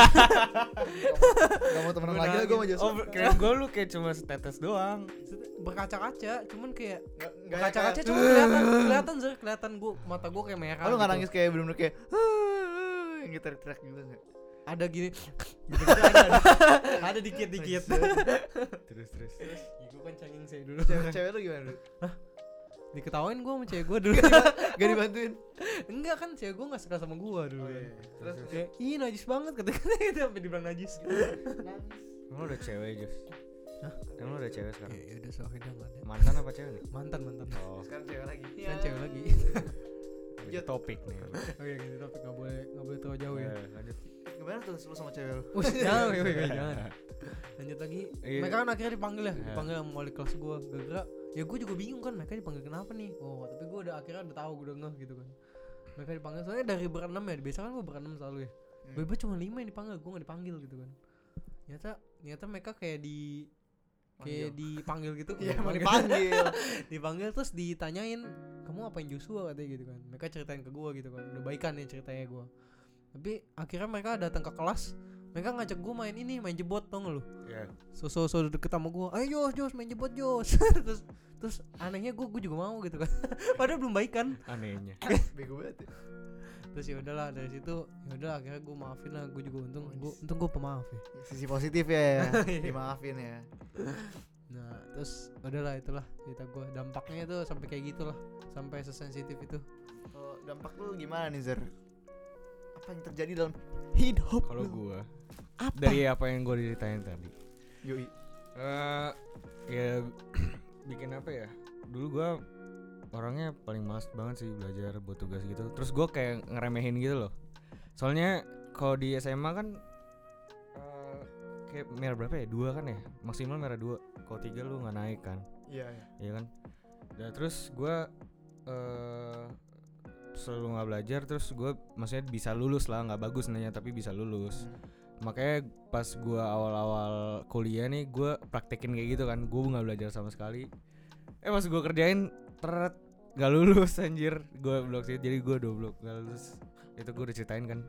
Gak mau temenan lagi lah gue
nangis.
Joshua.
Oh, keren gue lu kayak cuma setetes doang.
berkaca-kaca cuman kayak
Nggak- nggak
kaca-kaca
kayak-
cuma kelihatan kelihatan sih kelihatan gua mata gua kayak merah
Oh, lu gak
gitu.
nangis kayak bener-bener kayak yang gitu teriak gitu enggak?
ada gini ada ada, ada dikit dikit
Terus terus.
gua kan cengeng saya dulu
Cewek cewek lu gimana dulu?
Diketawain gua sama cewek gua dulu
Gak dibantuin.
enggak kan cewek gua gak suka sama gua dulu
Oh,
kan.
iya. Terus
kayak ih najis banget kata kata itu sampai dibilang najis
Emang lu udah cewek, Jus?
Hah?
Emang lu udah cewek sekarang?
ya udah soalnya nggak ada
Mantan apa cewek nih?
mantan mantan
Oh,
sekarang cewek lagi.
kan cewek lagi
itu topik nih.
oh iya gitu tapi nggak boleh nggak boleh terlalu jauh ya
Eh, lanjut.
Gimana tuh lu sama cewek lu?
Wih, jangan, wih, wih, jangan. Lanjut lagi.
Iya.
Mereka kan akhirnya dipanggil ya,
Iya.
dipanggil sama wali kelas gua. Gara-gara ya gue juga bingung kan mereka dipanggil kenapa nih. Oh, tapi gue udah akhirnya udah tahu gue udah ngeh gitu kan. Mereka dipanggil soalnya dari berenam ya. Biasa kan gue berenam selalu ya.
Hmm.
Bebe cuma lima yang dipanggil, gue gak dipanggil gitu kan. Ternyata ternyata mereka kayak di kayak dipanggil gitu.
Iya, mau
dipanggil.
dipanggil.
terus ditanyain kamu apain Joshua katanya gitu kan mereka ceritain ke gua gitu kan udah baikan nih ceritanya gua tapi akhirnya mereka datang ke kelas mereka ngajak gua main ini main jebot tau gak lu
Ya.
so so so deket sama gua ayo Jos Jos main jebot Jos terus terus anehnya gua gua juga mau gitu kan padahal belum baikan
Anehnya.
Bego banget. ya.
terus ya udahlah dari situ ya udah akhirnya gua maafin lah gua juga untung gua untung gua pemaaf ya
Sisi positif ya. Dimaafin ya.
nah terus udahlah itulah cerita gua dampaknya itu sampai kayak gitulah sampai sesensitif itu
Kalau dampak lu gimana nih Zer? Apa yang terjadi dalam hidup
Kalau gua
Apa?
dari apa yang gua diceritain tadi.
Yoi.
Eh ya bikin apa ya? Dulu gua orangnya paling males banget sih belajar buat tugas gitu. Terus gua kayak ngeremehin gitu loh. Soalnya kalau di SMA kan eh, kayak merah berapa ya? Dua kan ya? Maksimal merah dua. Kalau tiga lu nggak naik kan?
Iya, iya.
Iya kan? Dan terus gua eh selalu nggak belajar terus gue maksudnya bisa lulus lah nggak bagus nanya tapi bisa lulus
Hmm.
makanya pas gua awal-awal kuliah nih gua praktekin kayak gitu kan gua nggak belajar sama sekali eh pas gua kerjain teret gak lulus anjir gua blok sih jadi dua blok gak lulus itu gua udah ceritain kan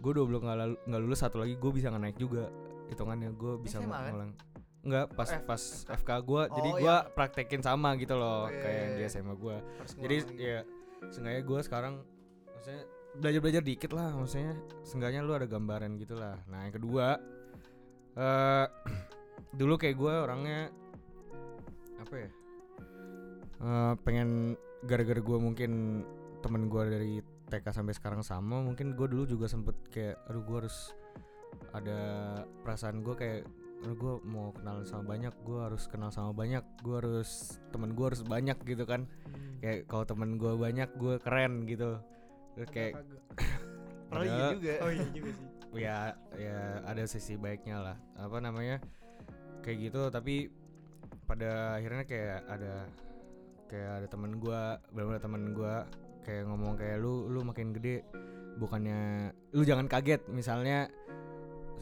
dua blok nggak lalu- nggak lulus satu lagi gua bisa nggak naik juga hitungannya gua bisa
kan?
ngulang Enggak, pas
Oh, F-
pas
FK.
FK gua jadi
Oh,
gua
iya.
praktekin sama gitu loh
Oh, iya,
kayak
iya,
di. SMA gua
Harus
jadi ya sengaja gue sekarang maksudnya belajar belajar dikit lah maksudnya seenggaknya lu ada gambaran gitu lah nah yang kedua eh dulu kayak gue orangnya apa ya Eh, pengen gara-gara gue mungkin temen gue dari TK sampai sekarang sama mungkin gue dulu juga sempet kayak aduh gue harus ada perasaan gue kayak gue mau kenal sama banyak gue harus kenal sama banyak gue harus temen gue harus banyak gitu kan. Kayak kalau temen gue banyak gue keren gitu. Terus kayak
Oh iya juga.
oh iya juga sih.
Ya ya ada sisi baiknya lah. Apa namanya? Kayak gitu tapi pada akhirnya kayak ada kayak ada temen gua benar-benar temen gua kayak ngomong kayak lu lu makin gede. Bukannya lu jangan kaget. Misalnya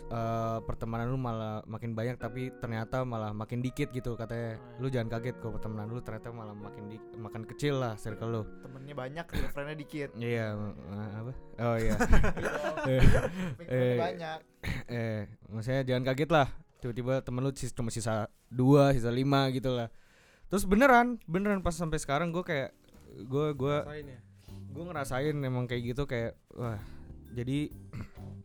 eh, pertemanan lu malah makin banyak tapi ternyata malah makin dikit gitu katanya. Lu jangan kaget kalau pertemanan lu ternyata malah makin di, makin kecil lah circle lu.
Temennya banyak, girlfriendnya dikit.
iya eh, apa? Oh iya.
Girlfriendnya
Eh.
banyak.
eh maksudnya jangan kaget lah. Tiba-tiba temen lu cuma sisa dua sisa lima gitu lah. Terus beneran beneran pas sampai sekarang gue kayak gue gue gue ngerasain emang kayak gitu kayak wah jadi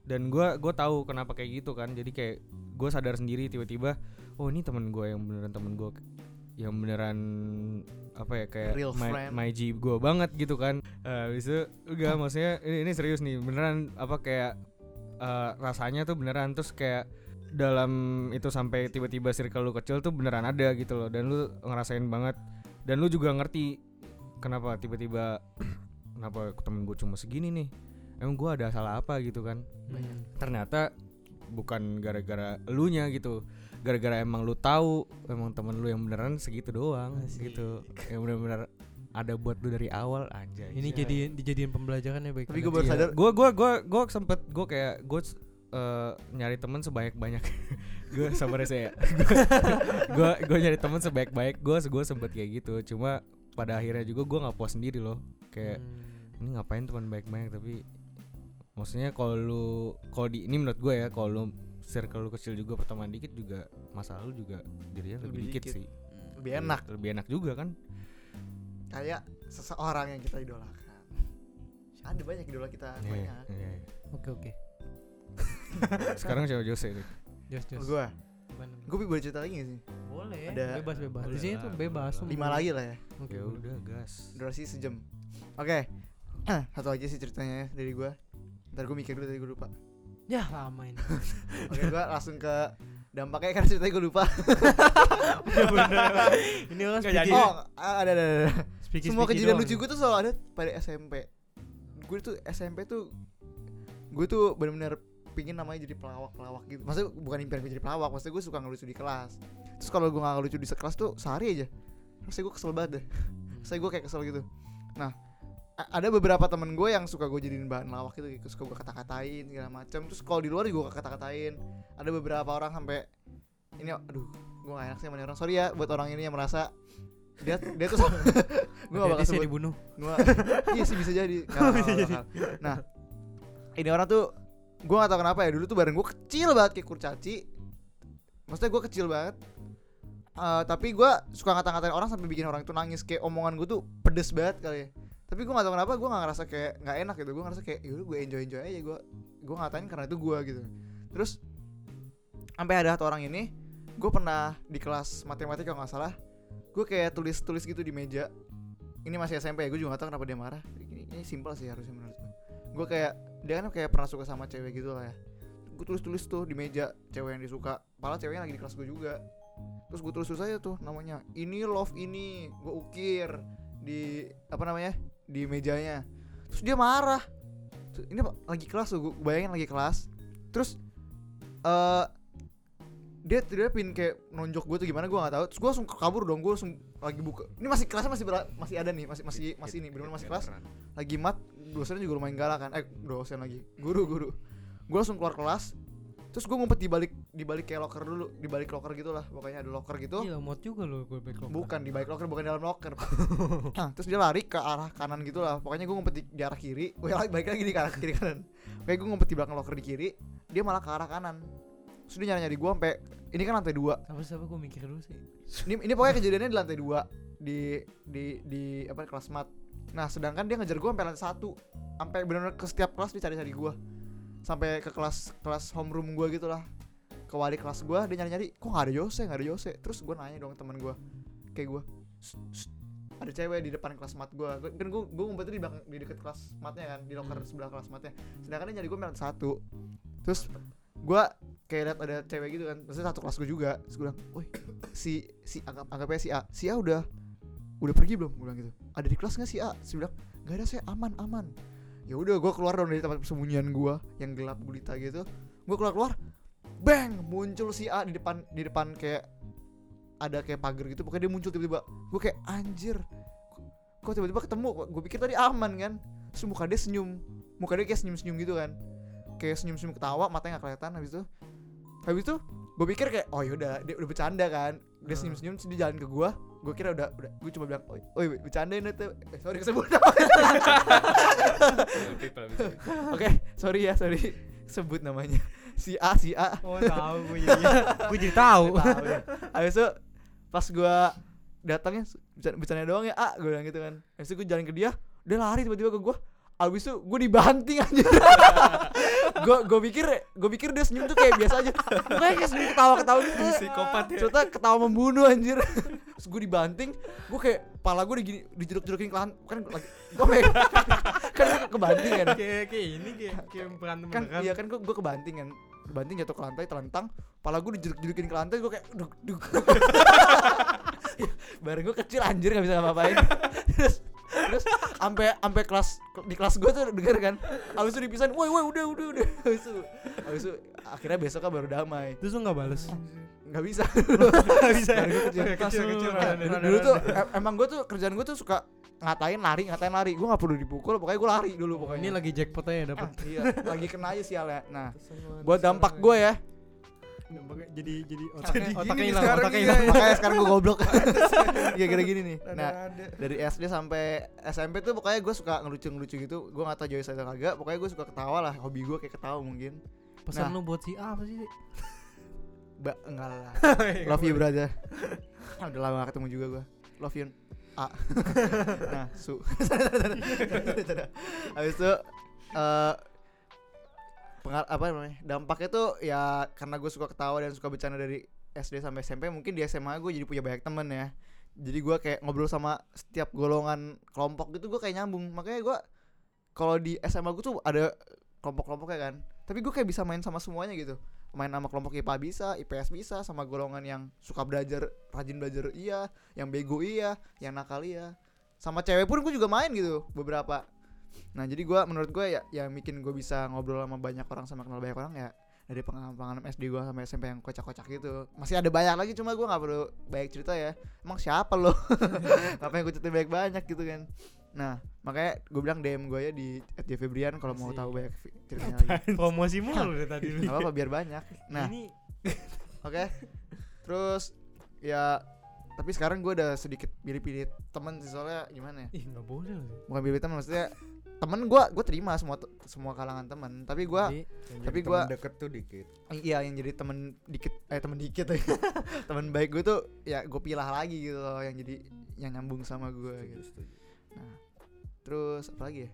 dan gue gue tahu kenapa kayak gitu kan. Jadi kayak gue sadar sendiri tiba-tiba oh ini temen gue yang beneran temen gue yang beneran apa ya kayak
Real
my,
friend.
my G gue banget gitu kan. Habis itu enggak maksudnya ini, ini serius nih beneran apa kayak eh, rasanya tuh beneran terus kayak dalam itu sampai tiba-tiba circle lu kecil tuh beneran ada gitu loh. Dan lu ngerasain banget. Dan lu juga ngerti kenapa tiba-tiba kenapa temen gue cuma segini nih emang gue ada salah apa gitu kan?
Banyak.
Ternyata bukan gara-gara elunya gitu. Gara-gara emang lu tahu emang temen lu yang beneran segitu doang
Asik.
gitu. Yang bener-bener ada buat lu dari awal aja
ini jadi dijadiin pembelajaran ya baik?
Tapi gue baru sadar
gue gue gue gue sempet gue kayak gue nyari temen sebanyak banyak gue sabar ya. Saya gue gue nyari temen sebaik baik gue gue sempet kayak gitu. Cuma pada akhirnya juga gue nggak puas sendiri loh. Kayak
Hmm.
ini ngapain teman baik baik tapi maksudnya kalau lu kalau di ini menurut gue ya kalau lu circle lu kecil juga pertemanan dikit juga masalah lu juga jadinya lebih,
Lebih
dikit,
dikit.
sih
lebih enak
lebih enak juga kan
kayak seseorang yang kita idolakan. Ada banyak idola kita
Iya,
banyak.
iya, iya.
oke oke
sekarang siapa Jose nih
jos jos
Gue, gue boleh cerita lagi gak sih?
boleh
Ada-
bebas bebas di sini tuh bebas.
Lima lagi lah ya.
oke
ya
boleh.
udah gas
Durasi sejam. Oke. Satu aja sih ceritanya ya dari gue. Ntar gue mikir dulu tadi gue lupa.
ya lama ini
Oke, gue langsung ke dampaknya karena ceritanya gue lupa.
ini orang
Nggak jadi.
speaking
oh, ada ada ada.
speaking
Semua
speaking
kejadian lucu gue tuh selalu ada pada SMP. Gue tuh SMP tuh gue tuh bener-bener pingin namanya jadi pelawak-pelawak gitu. Maksudnya bukan impian gue jadi pelawak, maksudnya gue suka ngelucu di kelas. Terus kalau gue gak ngelucu di sekelas tuh sehari aja. Rasanya gue kesel banget deh. Rasanya gue kayak kesel gitu. Nah, ada beberapa temen gue yang suka gue jadiin bahan lawak gitu, gitu. suka gue kata-katain segala macam. Terus kalau di luar juga gue kata-katain. Ada beberapa orang sampai ini aduh, gue gak enak sih sama orang. Sorry ya buat orang ini yang merasa dia dia tuh gue gak bakal sebut
dibunuh
gua iya sih bisa jadi nggak
jadi.
bakal. nah ini orang tuh gue gak tau kenapa ya dulu tuh badan gue kecil banget kayak kurcaci maksudnya gue kecil banget Eh, tapi gue suka ngata-ngatain orang sampai bikin orang itu nangis kayak omongan gue tuh pedes banget kali ya tapi gue gak tau kenapa gue gak ngerasa kayak nggak enak gitu. Gue ngerasa kayak yaudah gue enjoy enjoy aja. Gue gue ngatain karena itu gue gitu. Terus sampai ada satu orang ini gue pernah di kelas matematika kalau nggak salah gue kayak tulis tulis gitu di meja. Ini masih SMP ya gue juga gak tau kenapa dia marah. Ini, ini simpel sih harusnya menurut gue gue kayak dia kan kayak pernah suka sama cewek gitu lah ya. Gue tulis tulis tuh di meja cewek yang disuka. Padahal ceweknya lagi di kelas gue juga. Terus gue tulis tulis aja tuh namanya ini love ini gue ukir di apa namanya di mejanya. Terus dia marah. Ini apa, lagi kelas tuh gue bayangin lagi kelas. Terus eh dia dia pin kayak nonjok gue tuh gimana gue nggak tahu. Terus gue langsung kabur dong gue langsung lagi buka. Ini masih kelasnya masih bera- masih ada nih masih masih masih ini benar masih kelas. Lagi mat dosennya juga lumayan galak kan. Eh dosen lagi. Guru guru. Gue langsung keluar kelas terus gue ngumpet di balik di balik kayak locker dulu di balik locker gitu lah pokoknya ada locker gitu.
Gila mod juga lo gue back
bukan di balik locker bukan di dalam locker. Nah, terus dia lari ke arah kanan gitu lah pokoknya gue ngumpet di, di arah kiri. Gue lagi balik lagi di arah kiri kanan. Kayak gue ngumpet di belakang locker di kiri dia malah ke arah kanan. Terus dia nyari nyari gue sampai ini kan lantai dua.
Apa sih apa gue mikir dulu sih.
Ini ini pokoknya kejadiannya di lantai dua di di di apa kelas mat. Nah sedangkan dia ngejar gue sampai lantai satu. Sampai benar-benar ke setiap kelas dicari-cari gua sampai ke kelas kelas homeroom gua gitu lah ke wali kelas gua dia nyari-nyari kok nggak ada Yose nggak ada Yose terus gua nanya dong teman gua kayak gua "Shh, shh, ada cewek di depan kelas mat gua. Gua- kan gua gua ngumpetnya di belakang di dekat kelas matnya kan di locker sebelah kelas matnya. Sedangkan dia nyari gua merit satu. Terus gua kayak liat ada cewek gitu kan terus satu kelas gua juga. Terus gua bilang woi si si anggap anggapnya si A si A udah udah pergi belum? Gua bilang gitu ada di kelas nggak si A? Si bilang nggak ada saya aman aman ya udah gua keluar dong dari tempat persembunyian gua yang gelap gulita gitu. Gua keluar keluar bang muncul si A di depan di depan kayak ada kayak pagar gitu. Pokoknya dia muncul tiba-tiba. Gue kayak anjir kok tiba-tiba ketemu? Gue pikir tadi aman kan? Terus muka dia senyum. Muka dia kayak senyum-senyum gitu kan. Kayak senyum-senyum ketawa matanya nggak kelihatan. Habis itu habis itu gue pikir kayak oh yaudah dia udah bercanda kan dia
Hmm.
senyum-senyum terus dia jalan ke gue gue kira udah udah gue cuma bilang oi oi bercandain itu eh, sorry kesebut oke sorry ya sorry sebut namanya si A si A
oh tahu gue jadi gue jadi tahu
ya. Habis itu pas gua datangnya bercanda, doang ya, ah gue bilang gitu kan. Habis itu gue jalan ke dia, dia lari tiba-tiba ke gua. Habis itu gue dibanting aja. gue gue pikir gue pikir dia senyum tuh kayak biasa aja. Kayak kayak senyum ketawa-ketawa gitu.
Psikopat ya.
Ternyata ketawa membunuh anjir. Terus gue dibanting, gue kayak pala gue digini dijeruk-jerukin ke lan- kan lagi gue kan gue kebanting kan
kayak kayak ini kayak kayak berantem
kan iya kan gue gue kebanting kan kebanting jatuh ke lantai telentang pala gue dijeruk-jerukin ke lantai gue kayak duk duk bareng gue kecil anjir nggak bisa ngapa-ngapain terus terus sampai sampai kelas di kelas gue tuh denger kan abis itu dipisahin woi woi udah udah udah. Abis itu abis itu akhirnya besoknya baru damai.
Terus lu nggak bales?
Nggak bisa.
Nggak bisa
gue kecil
kecil.
Eh, dulu, tuh em- emang gue tuh kerjaan gue tuh suka ngatain lari ngatain lari. Gue nggak perlu dipukul pokoknya gue lari dulu pokoknya.
Ini lagi jackpotnya ya dapat
Ah, iya lagi kena aja sialnya. Nah buat dampak gue ya
Dampaknya jadi jadi
Jadi
otaknya hilang
sekarang
otaknya hilang.
Ya.
makanya sekarang gue goblok. Ya kira gini. Nih. Nah dari SD sampai SMP tuh pokoknya gue suka ngelucu-ngelucu gitu. Gue gak tau Joyce atau kagak. Pokoknya gue suka ketawa lah. Hobi gue kayak ketawa mungkin.
Pesan
Nah.
lu buat si A apa sih?
Ba enggak lah. Love you brother. Udah lama gak ketemu juga gue love you A. Nah su. Habis itu eh pengal apa namanya dampaknya tuh ya karena gue suka ketawa dan suka bercanda dari SD sampai SMP mungkin di SMA gue jadi punya banyak temen ya. Jadi gue kayak ngobrol sama setiap golongan kelompok gitu gue kayak nyambung. Makanya gue kalau di SMA gue tuh ada kelompok-kelompoknya kan. Tapi gue kayak bisa main sama semuanya gitu. Main sama kelompok IPA bisa IPS bisa sama golongan yang suka belajar rajin belajar iya yang bego iya yang nakal iya. Sama cewek pun gue juga main gitu beberapa nah jadi gue menurut gue ya yang bikin gue bisa ngobrol sama banyak orang sama kenal banyak orang ya dari pengalaman SD gue sampai SMP yang kocak-kocak gitu. Masih ada banyak lagi cuma gue nggak perlu banyak cerita ya. Emang siapa lo? Ngapain gue cerita banyak banyak gitu kan? Nah makanya gue bilang DM gue ya di @jfebrian kalau mau tahu banyak ceritanya lagi.
promosi mulu dari tadi.
Nggak apa-apa biar banyak. Nah
ini
Oke. Terus ya tapi sekarang gue udah sedikit pilih-pilih temen sih soalnya gimana ya?
ih nggak boleh. Loh
Bukan pilih temen maksudnya temen gue gue terima semua semua kalangan temen tapi gue Tapi
teman deket tuh dikit.
iya yang jadi temen dikit eh temen dikit temen baik gue tuh ya gue pilah lagi gitu loh yang jadi yang nyambung sama gue gitu.
setuju.
Terus apa lagi ya?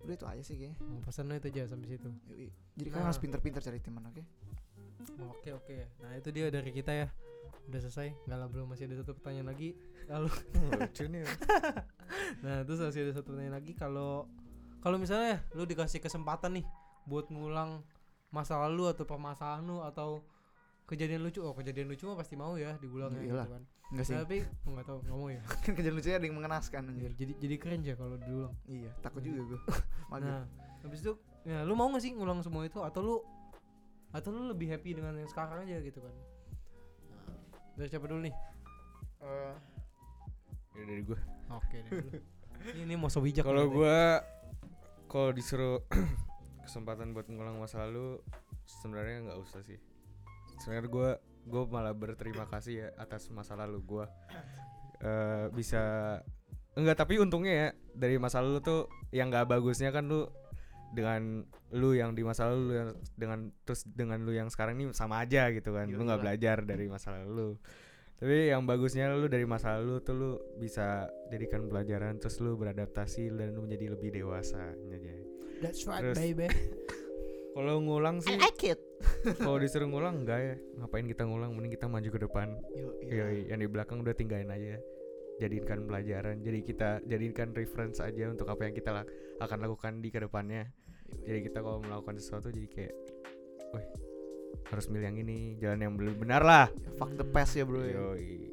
Udah itu aja sih kayaknya.
oh, pesan itu aja sampai situ.
Jadi kan
Nah.
harus pinter-pinter cari teman, oke?
oke oke nah itu dia dari kita ya udah selesai? Nggak lah belum. Masih ada satu pertanyaan lagi. Lalu.
Lucu nih.
nah terus masih ada satu pertanyaan lagi. Kalau kalau misalnya lu dikasih kesempatan nih buat ngulang masa lalu atau permasalahan lu atau kejadian lucu. Oh kejadian lucu mah pasti mau ya diulang ya gitu kan.
Enggak sih.
Tapi nggak tahu nggak mau ya.
Kan kejadian lucunya ada yang mengenaskan anjir.
jadi jadi keren ya kalau diulang.
Iya, takut juga gue.
Nah habis itu ya lu mau gak sih ngulang semua itu? Atau lu atau lu lebih happy dengan yang sekarang aja gitu kan dari siapa dulu nih
Eh,
Ya dari gua.
oke dulu. ini, ini mau so bijak
Kalau gua kalau disuruh kesempatan buat ngulang masa lalu sebenarnya nggak usah sih. Sebenarnya gua gua malah berterima kasih ya atas masa lalu gua. Eh bisa enggak tapi untungnya ya dari masa lalu tuh yang nggak bagusnya kan lu dengan lu yang di masa lalu lu yang dengan terus dengan lu yang sekarang ini sama aja gitu kan lu nggak belajar dari masa lalu Tapi yang bagusnya lu dari masa lalu tuh lu bisa jadikan pelajaran terus lu beradaptasi dan lu menjadi lebih dewasa aja.
That's right
Terus-
baby.
Kalau ngulang sih,
like it
kalau disuruh ngulang enggak ya. Ngapain kita ngulang? Mending kita maju ke depan.
Yo,
Yoi, yang di belakang udah tinggalin aja. Jadikan pelajaran. Jadi kita jadikan reference aja untuk apa yang kita lak- akan lakukan di ke depannya. Jadi kita kalau melakukan sesuatu jadi kayak, wih harus milih yang ini, jalan yang lebih benar lah.
fuck the past ya bro ya.
Yoi.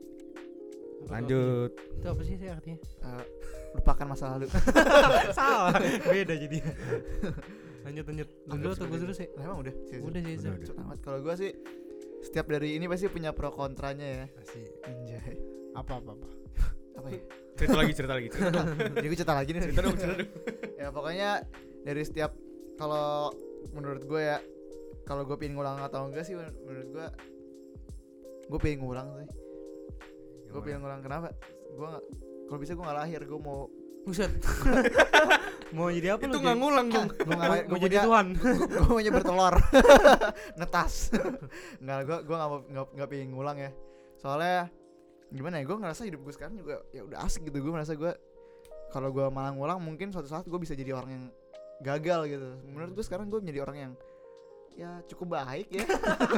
Lanjut.
tuh? Itu apa sih sih artinya?
Eh, lupakan masa lalu
Salah. Beda jadi. lanjut lanjut. Dulu atau gue dulu sih?
Lah, emang udah sih
Udah sih.
Udah,
Zul.
udah.
Cepet amat kalau gua sih setiap dari ini pasti punya pro kontranya ya
Asik.
anjay
Apa apa apa.
Apa ya
Cerita lagi, cerita lagi. Cerita dong.
jadi gue cerita lagi nih
Cerita dong, cerita dong.
ya pokoknya dari setiap kalau menurut gue ya kalau gue pengen ngulang atau enggak sih men- menurut gue gue pengen ngulang sih gue pengen ngulang kenapa gue nggak kalau bisa gue nggak lahir gue mau
Buset. mau jadi apa
Itu
lu?
nggak ngulang dong.
gue nggak lahir
Mau
gue
jadi
punya
Tuhan.
gue maunya bertelur netas nggak gue gue nggak mau nggak nggak pengen ngulang ya soalnya gimana ya gue ngerasa hidup gue sekarang juga ya udah asik gitu. Gue merasa gue kalau gue malah ngulang mungkin suatu saat gue bisa jadi orang yang gagal gitu. Menurut gue sekarang gue menjadi orang yang ya cukup baik ya.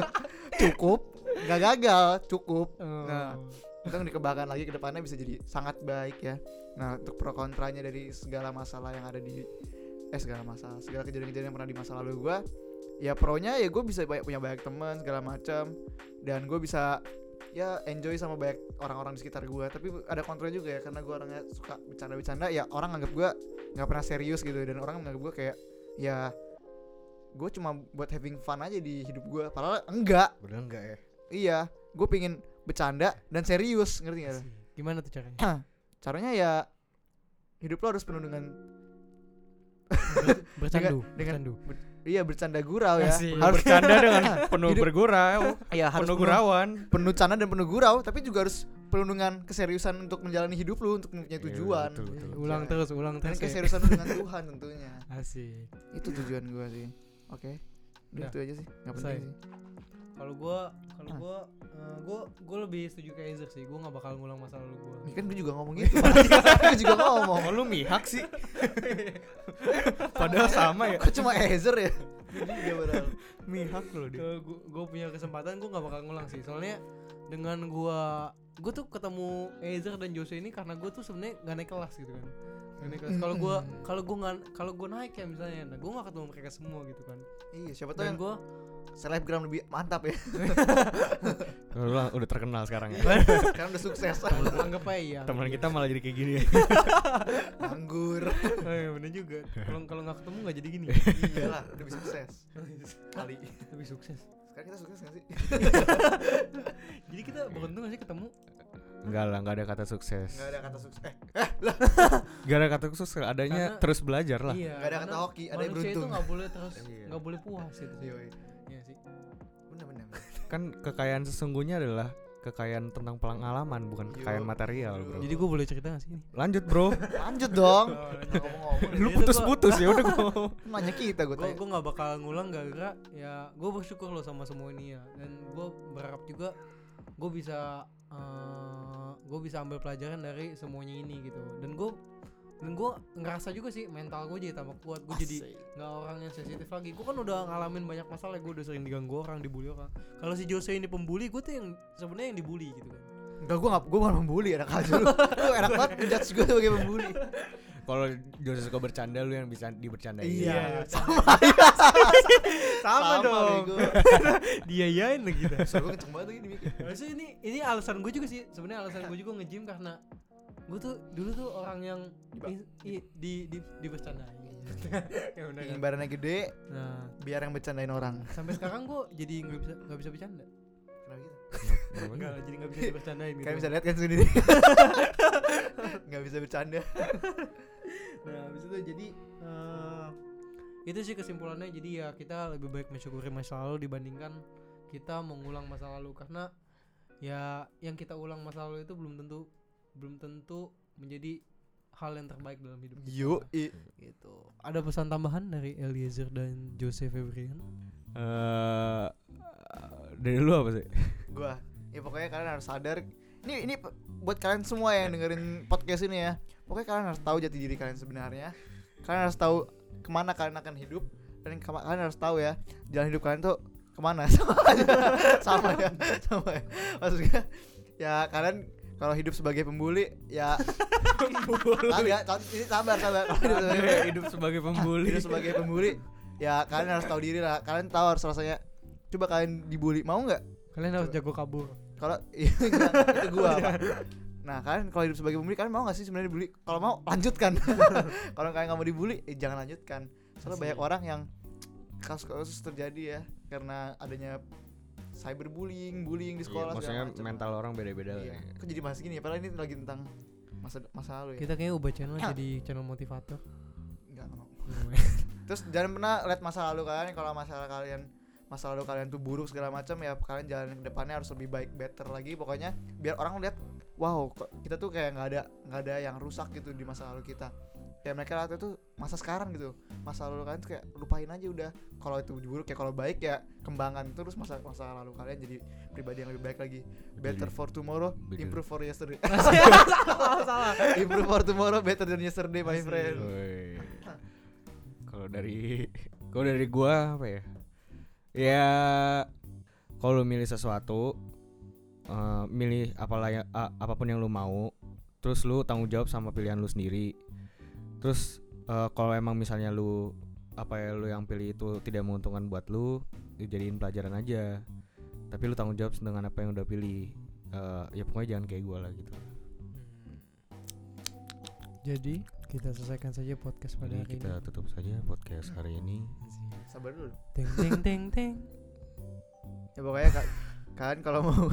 Cukup nggak gagal cukup. Nah. kita dikembangkan lagi ke depannya bisa jadi sangat baik ya. Nah untuk pro kontranya dari segala masalah yang ada di eh segala masalah segala kejadian-kejadian yang pernah di masa lalu gua ya pronya ya gue bisa banyak, punya banyak teman segala macam. Dan gue bisa ya enjoy sama banyak orang-orang di sekitar gua tapi ada kontra juga ya karena gua orangnya suka bercanda-bercanda ya orang anggap gua nggak pernah serius gitu dan orang menganggap gua kayak ya gue cuma buat having fun aja di hidup gua padahal enggak
Udah enggak ya?
iya gue pengen bercanda dan serius ngerti gak.
Gimana tuh caranya?
caranya ya hidup lo harus penuh dengan
Bercandu.
dengan-
Bercandu.
Iya bercanda gurau ya
Asik.
harus
Bercanda dengan penuh
Hidup-
bergurau,
ya harus
penuh gurauan.
penuh canda dan penuh gurau tapi juga harus penuh dengan keseriusan untuk menjalani hidup lu untuk mempunyai
Iya,
tujuan
betul, betul.
Ulang
Jangan-
terus, ulang
dan
terus. ya.
keseriusan lu dengan Tuhan tentunya
Asik.
itu tujuan gua sih oke udah
Udah.
itu aja sih nggak penting sih
Kalau gua kalau
Ah.
gua eh, gua gua lebih setuju kayak Ezer sih. Gua nggak bakal ngulang masa lalu gua.
ini kan dia juga ngomong gitu gue juga ngomong
Oh lu mihak sih. Padahal sama ya.
kok cuma Ezer ya juga padahal.
Mihak lu dia.
Kalau gua, gua punya kesempatan gua nggak bakal ngulang sih. Soalnya dengan gua gua tuh ketemu Ezer dan Jose ini karena gua tuh sebenarnya nggak naik kelas gitu kan. Nggak naik kelas. Kalau gua
Mm-mm.
kalau gua nggak kalau gua naik ya misalnya, nah gua nggak ketemu mereka semua gitu kan.
iya siapa tahu
Dan
yang
gua
selebgram lebih mantap ya
Lu lah udah terkenal sekarang ya.
karena udah sukses
anggap aja iya.
Teman kita malah jadi kayak gini ya.
anggur
Oh, iya, bener juga. Kalau kalau nggak ketemu nggak jadi gini.
iyalah lebih sukses kali
Lebih sukses.
sekarang kita sukses gak sih
Jadi kita beruntung gak sih ketemu?
Enggak lah, enggak ada kata sukses.
nggak ada kata sukses eh
Enggak ada kata sukses, adanya
Karena-
terus belajar lah.
Iya.
Nggak ada kata hoki, ada yang
manusia itu
beruntung.
nggak boleh terus
Iya.
nggak boleh puas itu sih. Iya sih.
bener bener
Kan kekayaan sesungguhnya adalah kekayaan tentang pengalaman bukan
Yo.
kekayaan material, Bro.
Jadi gue boleh cerita gak sih ini?
Lanjut, Bro.
lanjut dong
Oh,
Lu putus-putus ya udah gua.
nanya kita gue
gue
tanya
gue nggak bakal ngulang gara-gara ya gue bersyukur loh sama semua ini ya dan gue berharap juga gue bisa gue bisa ambil pelajaran dari semuanya ini gitu dan gue dan gue ngerasa juga sih mental gue jadi tambah kuat. Gue jadi nggak orang yang sensitif lagi. Gue kan udah ngalamin banyak masalah. Gue udah sering diganggu orang dibully orang. Kalau si Jose ini pembuli gue tuh yang sebenarnya yang dibully gitu kan.
Enggak gue gak, gue gak membuli enak aja lu. Lu enak banget ngejudge gue sebagai pembuli.
Kalau Jose suka bercanda lu yang bisa dibercandain.
Iya,
sama.
Sama, dong.
bego.
dia yain lagi kita
Suara gue kenceng banget.
Maksudnya ini ini alasan gue juga sih. Sebenarnya alasan gue juga nge-gym karena gue tuh dulu tuh orang yang i- i- di di di bercandain. Ya
Ingin
kan?
badannya gede
nah.
biar yang bercandain orang.
Sampai sekarang gue jadi nggak bisa nggak bisa bercanda.
Kenapa gitu?
Enggak, jadi nggak bisa bercandain gitu.
Kalian bisa lihat kan sendiri. Gak bisa bercanda.
Nah habis itu jadi eh, itu sih kesimpulannya. Jadi ya kita lebih baik mensyukuri masa lalu dibandingkan kita mengulang masa lalu. Karena ya yang kita ulang masa lalu itu belum tentu belum tentu menjadi hal yang terbaik dalam hidup kita.
Yo
gitu. Ada pesan tambahan dari Eliezer dan Jose Febrian?
Eh dari lu apa sih?
Gua. Ya pokoknya kalian harus sadar. Ini ini buat kalian semua yang dengerin podcast ini ya. Pokoknya kalian harus tahu jati diri kalian sebenarnya. Kalian harus tahu ke mana kalian akan hidup. Dan kalian harus tahu ya jalan hidup kalian tuh ke mana. Sama aja. Sama ya. Sama ya. Maksudnya ya kalian kalau hidup sebagai pembuli ya. Kagak, sa- ini sabar sabar. Hidup sebagai-
hidup sebagai pembuli.
Hidup sebagai pembuli. Ya kalian harus tahu diri lah. Kalian tahu harus rasanya coba kalian dibully. Mau nggak?
Kalian harus jago kabur.
kalau iya, itu gua nah kalian kalau hidup sebagai pembuli kalian mau nggak sih sebenarnya dibully? Kalau mau lanjutkan. Kalau kalian nggak mau dibully eh, jangan lanjutkan. Soalnya banyak orang yang kasus-kasus terjadi ya karena adanya cyberbullying bullying di
Iya,
sekolah
maksudnya
segala macam.
mental orang beda-beda lah
iya.
ya.
kok jadi bahas gini ya padahal ini lagi tentang masa masa lalu ya
Kita kayaknya ubah channel jadi channel motivator.
Enggak, enggak mau. Terus jangan pernah lihat masa lalu kalian kalau masalah kalian masa lalu kalian tuh buruk segala macam ya kalian jalan ke depannya harus lebih baik better lagi pokoknya biar orang lihat wow kok kita tuh kayak nggak ada nggak ada yang rusak gitu di masa lalu kita ya mereka lihat itu masa sekarang gitu masa lalu kalian tuh kayak lupain aja udah kalau itu buruk ya kalau baik ya kembangkan terus masa masa lalu kalian jadi pribadi yang lebih baik lagi better for tomorrow improve for yesterday
salah salah.
improve for tomorrow better than yesterday my friend.
Kalau dari kalau dari gua apa ya? Ya kalau lu milih sesuatu eh, milih apalah ya, a- apa pun yang lu mau, terus lu tanggung jawab sama pilihan lu sendiri. Terus eh, kalau emang misalnya lu apa ya lu yang pilih itu tidak menguntungkan buat lu, ya jadiin pelajaran aja. Tapi lu tanggung jawab dengan apa yang udah pilih. Eh, ya pokoknya jangan kayak gua lah gitu.
Jadi kita selesaikan saja podcast pada
Jadi
hari
kita
ini.
tutup saja podcast hari ini.
sabar dulu
Teng teng teng teng.
ya pokoknya ka- kalian kalau mau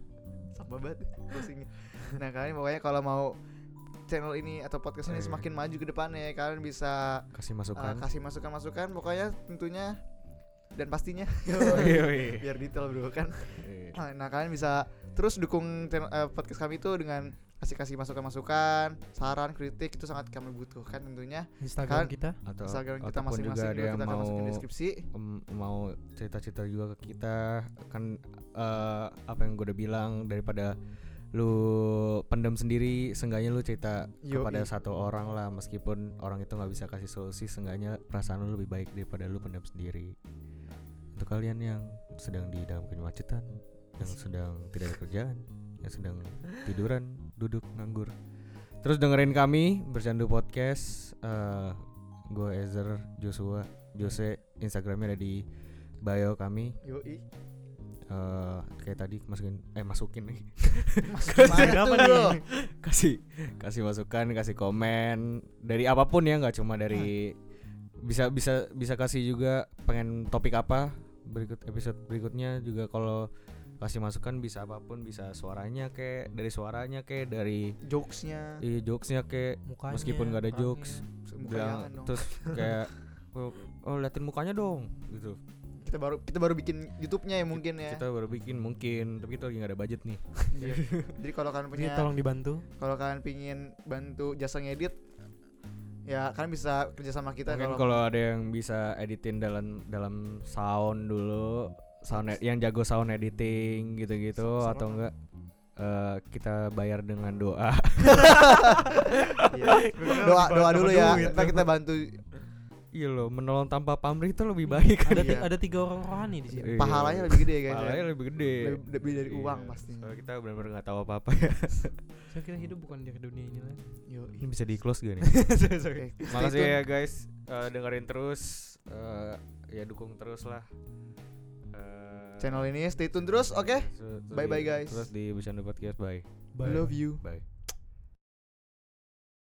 sama banget pusingnya nah kalian pokoknya kalau mau channel ini atau podcast ini
Eh.
semakin maju ke depannya kalian bisa
Kasih
uh,
masukan.
kasih masukan-masukan pokoknya tentunya dan pastinya biar detail bro kan
Iya.
nah, nah, kalian bisa terus dukung channel, eh, podcast kami itu dengan kasih kasih masukan-masukan saran kritik itu sangat kami butuhkan tentunya
Instagram
Kan-
kita.
atau
Instagram kita
ataupun juga
masing-masing
ada
juga
yang
kita akan
mau
masukin deskripsi
mau cerita-cerita juga ke kita kan eh, apa yang gue udah bilang daripada lu pendem sendiri seenggaknya lu cerita
Yoi.
kepada satu orang lah meskipun orang itu nggak bisa kasih solusi seenggaknya perasaan lu lebih baik daripada lu pendem sendiri. Untuk kalian yang sedang di dalam kemacetan yang sedang tidak ada kerjaan yang sedang tiduran duduk nganggur terus dengerin kami bercandu podcast eh gue Ezer Joshua Jose Instagramnya ada di bio kami.
Yoi
eh kayak tadi masukin eh masukin nih.
Kenapa
bro
nih?
kasih kasih masukan kasih komen. Dari apa pun ya nggak cuma dari bisa bisa bisa kasih juga pengen topik apa berikut episode berikutnya juga kalau kasih masukan bisa apa pun bisa suaranya kayak dari suaranya kayak dari
jokesnya.
Iya jokesnya kayak
Mukanya.
meskipun nggak ada
orangnya.
jokes bilang terus kayak oh, oh liatin mukanya dong gitu
kita baru kita baru bikin YouTube-nya ya mungkin ya
kita baru bikin mungkin tapi kita lagi nggak ada budget nih
Iya. jadi kalau kalian
Jadi
punya
tolong dibantu.
kalau kalian pingin bantu jasa ngedit ya kalian bisa kerja sama kita
mungkin
kalau
kalau ada yang bisa editin dalam dalam sound dulu sound ed- yang jago sound editing gitu-gitu atau enggak eh, kita bayar dengan doa
Iya. doa doa dulu ya ntar kita bantu
iya loh menolong tanpa pamrih itu lebih baik
Ada
Iya.
ada tiga orang rohani di sini.
Iya.
pahalanya lebih gede guys
pahalanya
ya.
lebih gede
lebih, lebih dari
Iya,
uang pasti
soalnya kita benar-benar nggak tahu apa-apa ya
Saya kira hidup bukan di dunia ini lah.
Yo,
ini bisa di close gak nih
Oke, stay
makasih
tune.
ya guys Eh, dengerin terus Eh, ya dukung terus lah Eh,
channel ini stay tune terus oke
terus
Bye-bye,
di-
guys.
terus di Bercanda Podcast bye
Bye.
love you
bye